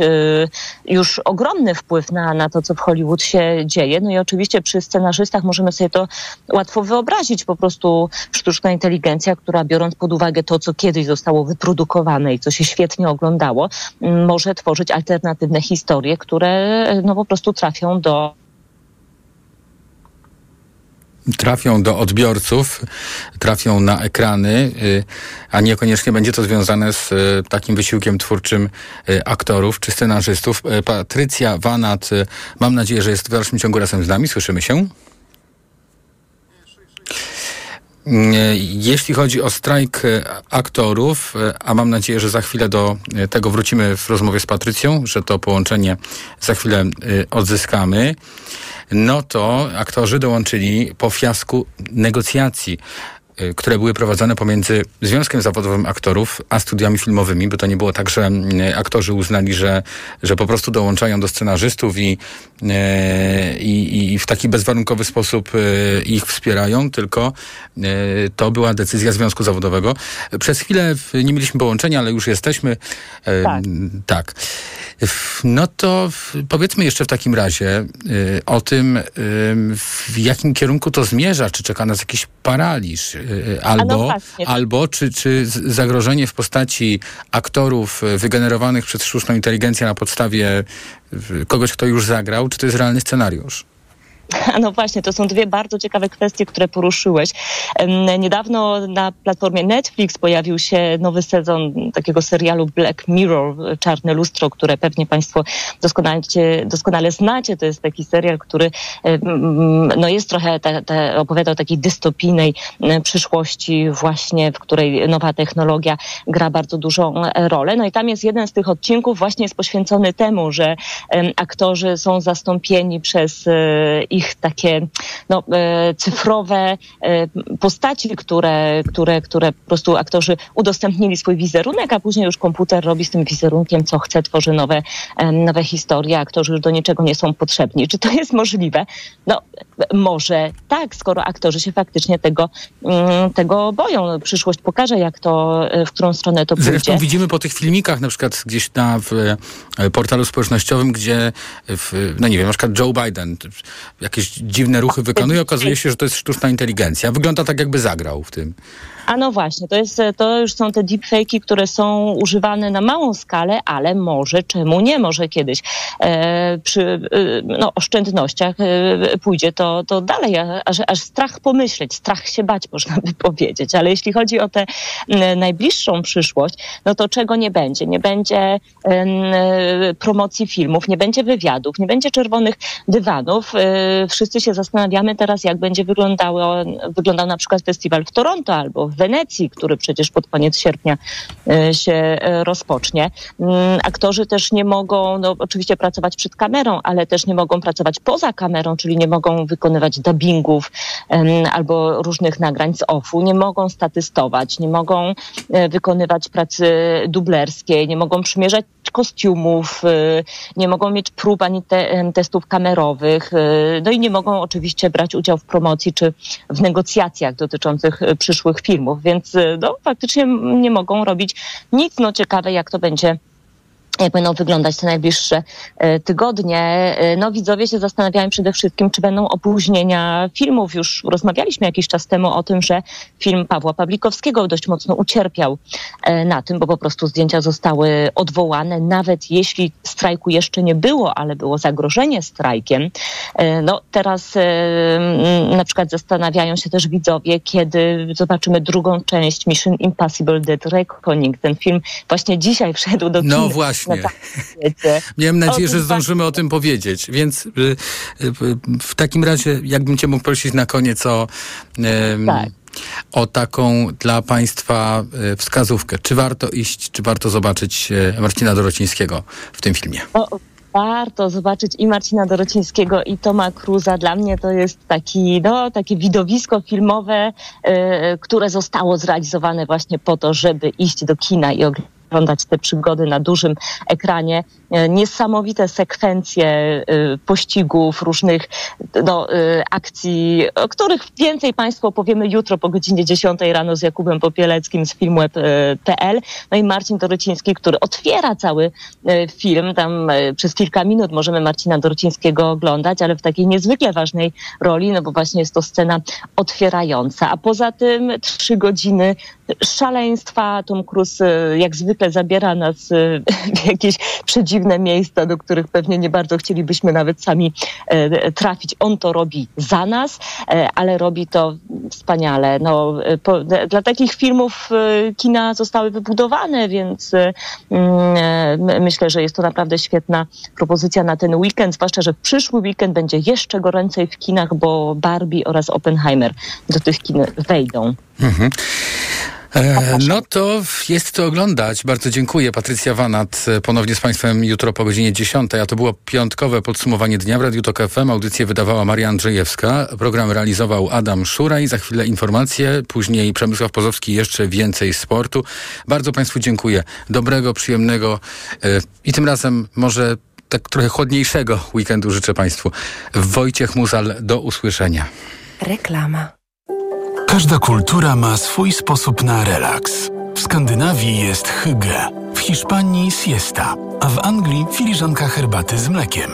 już ogromny wpływ na, na to, co w Hollywood się się dzieje. No i oczywiście przy scenarzystach możemy sobie to łatwo wyobrazić. Po prostu sztuczna inteligencja, która biorąc pod uwagę to, co kiedyś zostało wyprodukowane i co się świetnie oglądało, może tworzyć alternatywne historie, które no po prostu trafią do trafią do odbiorców, trafią na ekrany, y, a niekoniecznie będzie to związane z y, takim wysiłkiem twórczym y, aktorów czy scenarzystów. Patrycja Wanat, mam nadzieję, że jest w dalszym ciągu razem z nami. Słyszymy się? Jeśli chodzi o strajk aktorów, a mam nadzieję, że za chwilę do tego wrócimy w rozmowie z Patrycją, że to połączenie za chwilę odzyskamy no to aktorzy dołączyli po fiasku negocjacji które były prowadzone pomiędzy Związkiem Zawodowym Aktorów a studiami filmowymi, by to nie było tak, że y, aktorzy uznali, że, że po prostu dołączają do scenarzystów i, y, i, i w taki bezwarunkowy sposób ich wspierają, tylko to była decyzja Związku Zawodowego. Przez chwilę nie mieliśmy połączenia, ale już jesteśmy. Tak. tak. No to powiedzmy jeszcze w takim razie o tym, w jakim kierunku to zmierza, czy czeka nas jakiś paraliż, Y, y, albo, no albo czy, czy zagrożenie w postaci aktorów wygenerowanych przez sztuczną inteligencję na podstawie kogoś, kto już zagrał, czy to jest realny scenariusz? No właśnie, to są dwie bardzo ciekawe kwestie, które poruszyłeś. Niedawno na platformie Netflix pojawił się nowy sezon takiego serialu Black Mirror, Czarne Lustro, które pewnie Państwo doskonale, doskonale znacie. To jest taki serial, który no jest trochę, te, opowiada o takiej dystopijnej przyszłości właśnie, w której nowa technologia gra bardzo dużą rolę. No i tam jest jeden z tych odcinków właśnie jest poświęcony temu, że aktorzy są zastąpieni przez e, ich ich takie no, e, cyfrowe e, postaci, które, które, które po prostu aktorzy udostępnili swój wizerunek, a później już komputer robi z tym wizerunkiem, co chce, tworzy nowe, e, nowe historie, aktorzy już do niczego nie są potrzebni. Czy to jest możliwe? No, może tak, skoro aktorzy się faktycznie tego, mm, tego boją. Przyszłość pokaże, jak to, w którą stronę to pójdzie. Zresztą widzimy po tych filmikach, na przykład gdzieś na w portalu społecznościowym, gdzie w, no nie wiem, na przykład Joe Biden jakieś dziwne ruchy wykonuje, okazuje się, że to jest sztuczna inteligencja. Wygląda tak, jakby zagrał w tym. A no właśnie, to, jest, to już są te deepfake'i, które są używane na małą skalę, ale może, czemu nie, może kiedyś e, przy e, no, oszczędnościach e, pójdzie to, to dalej, aż, aż strach pomyśleć, strach się bać, można by powiedzieć. Ale jeśli chodzi o tę najbliższą przyszłość, no to czego nie będzie? Nie będzie promocji filmów, nie będzie wywiadów, nie będzie czerwonych dywanów. E, wszyscy się zastanawiamy teraz, jak będzie wyglądał na przykład festiwal w Toronto albo w Wenecji, który przecież pod koniec sierpnia e, się e, rozpocznie. Mm, aktorzy też nie mogą, no oczywiście pracować przed kamerą, ale też nie mogą pracować poza kamerą, czyli nie mogą wykonywać dubbingów albo różnych nagrań z offu, nie mogą statystować, nie mogą e, wykonywać pracy dublerskiej, nie mogą przymierzać kostiumów, nie mogą mieć prób ani te, testów kamerowych, no i nie mogą oczywiście brać udziału w promocji czy w negocjacjach dotyczących przyszłych filmów więc y, no, faktycznie nie mogą robić nic. No ciekawe, jak to będzie jak będą wyglądać te najbliższe e, tygodnie. E, no widzowie się zastanawiają przede wszystkim, czy będą opóźnienia filmów. Już rozmawialiśmy jakiś czas temu o tym, że film Pawła Pawlikowskiego dość mocno ucierpiał e, na tym, bo po prostu zdjęcia zostały odwołane, nawet jeśli strajku jeszcze nie było, ale było zagrożenie strajkiem. No teraz na przykład zastanawiają się też widzowie, kiedy zobaczymy drugą część Mission Impossible Dead Reckoning. Ten film właśnie dzisiaj wszedł do No kin. właśnie. Na. Miałem nadzieję, że zdążymy o tym powiedzieć, więc y, y, w takim razie, jakbym cię mógł prosić na koniec o, Tak. o taką dla Państwa y, wskazówkę. Czy warto iść, czy warto zobaczyć Marcina Dorocińskiego w tym filmie? O, warto zobaczyć i Marcina Dorocińskiego, i Toma Cruza. Dla mnie to jest taki, no, takie widowisko filmowe, e, które zostało zrealizowane właśnie po to, żeby iść do kina i oglądać te przygody na dużym ekranie. E, Niesamowite sekwencje e, pościgów, różnych no, e, akcji, o których więcej Państwu opowiemy jutro po godzinie 10 rano z Jakubem Popieleckim z filmweb.pl. No i Marcin Dorociński, który otwiera cały film. Tam przez kilka minut możemy Marcina Dorocińskiego oglądać, ale w takiej niezwykle ważnej roli, no bo właśnie jest to scena otwierająca. A poza tym trzy godziny szaleństwa. Tom Cruise jak zwykle zabiera nas w jakieś przedziwne miejsca, do których pewnie nie bardzo chcielibyśmy nawet sami e, trafić. On to robi za nas, e, ale robi to wspaniale. No, e, po, dla takich filmów kina zostały wybudowane, więc mm, my- myślę, że jest to naprawdę świetna propozycja na ten weekend, zwłaszcza, że przyszły weekend będzie jeszcze goręcej w kinach, bo Barbie oraz Oppenheimer do tych kin wejdą. Mhm. E, no to jest to oglądać. Bardzo dziękuję. Patrycja Wanat e, ponownie z Państwem jutro po godzinie 10. A to było piątkowe podsumowanie dnia w Radiu Tok FM. Audycję wydawała Maria Andrzejewska. Program realizował Adam Szuraj. Za chwilę informacje, później Przemysław Pozowski jeszcze więcej sportu. Bardzo Państwu dziękuję. Dobrego, przyjemnego e, i tym razem może tak trochę chłodniejszego weekendu życzę Państwu. Wojciech Muzal, do usłyszenia. Reklama. Każda kultura ma swój sposób na relaks. W Skandynawii jest hygge, w Hiszpanii siesta, a w Anglii filiżanka herbaty z mlekiem.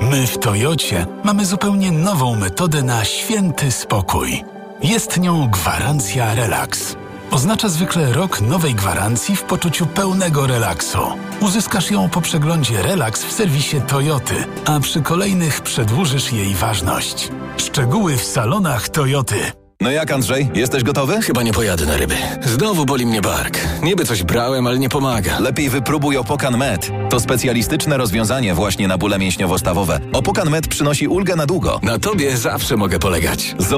My w Toyocie mamy zupełnie nową metodę na święty spokój. Jest nią gwarancja relaks. Oznacza zwykle rok nowej gwarancji w poczuciu pełnego relaksu. Uzyskasz ją po przeglądzie Relax w serwisie Toyoty, a przy kolejnych przedłużysz jej ważność. Szczegóły w salonach Toyoty. No jak Andrzej, jesteś gotowy? Chyba nie pojadę na ryby. Znowu boli mnie bark. Niby coś brałem, ale nie pomaga. Lepiej wypróbuj Opokan Med. To specjalistyczne rozwiązanie właśnie na bóle mięśniowo-stawowe. Opokan Med przynosi ulgę na długo. Na tobie zawsze mogę polegać.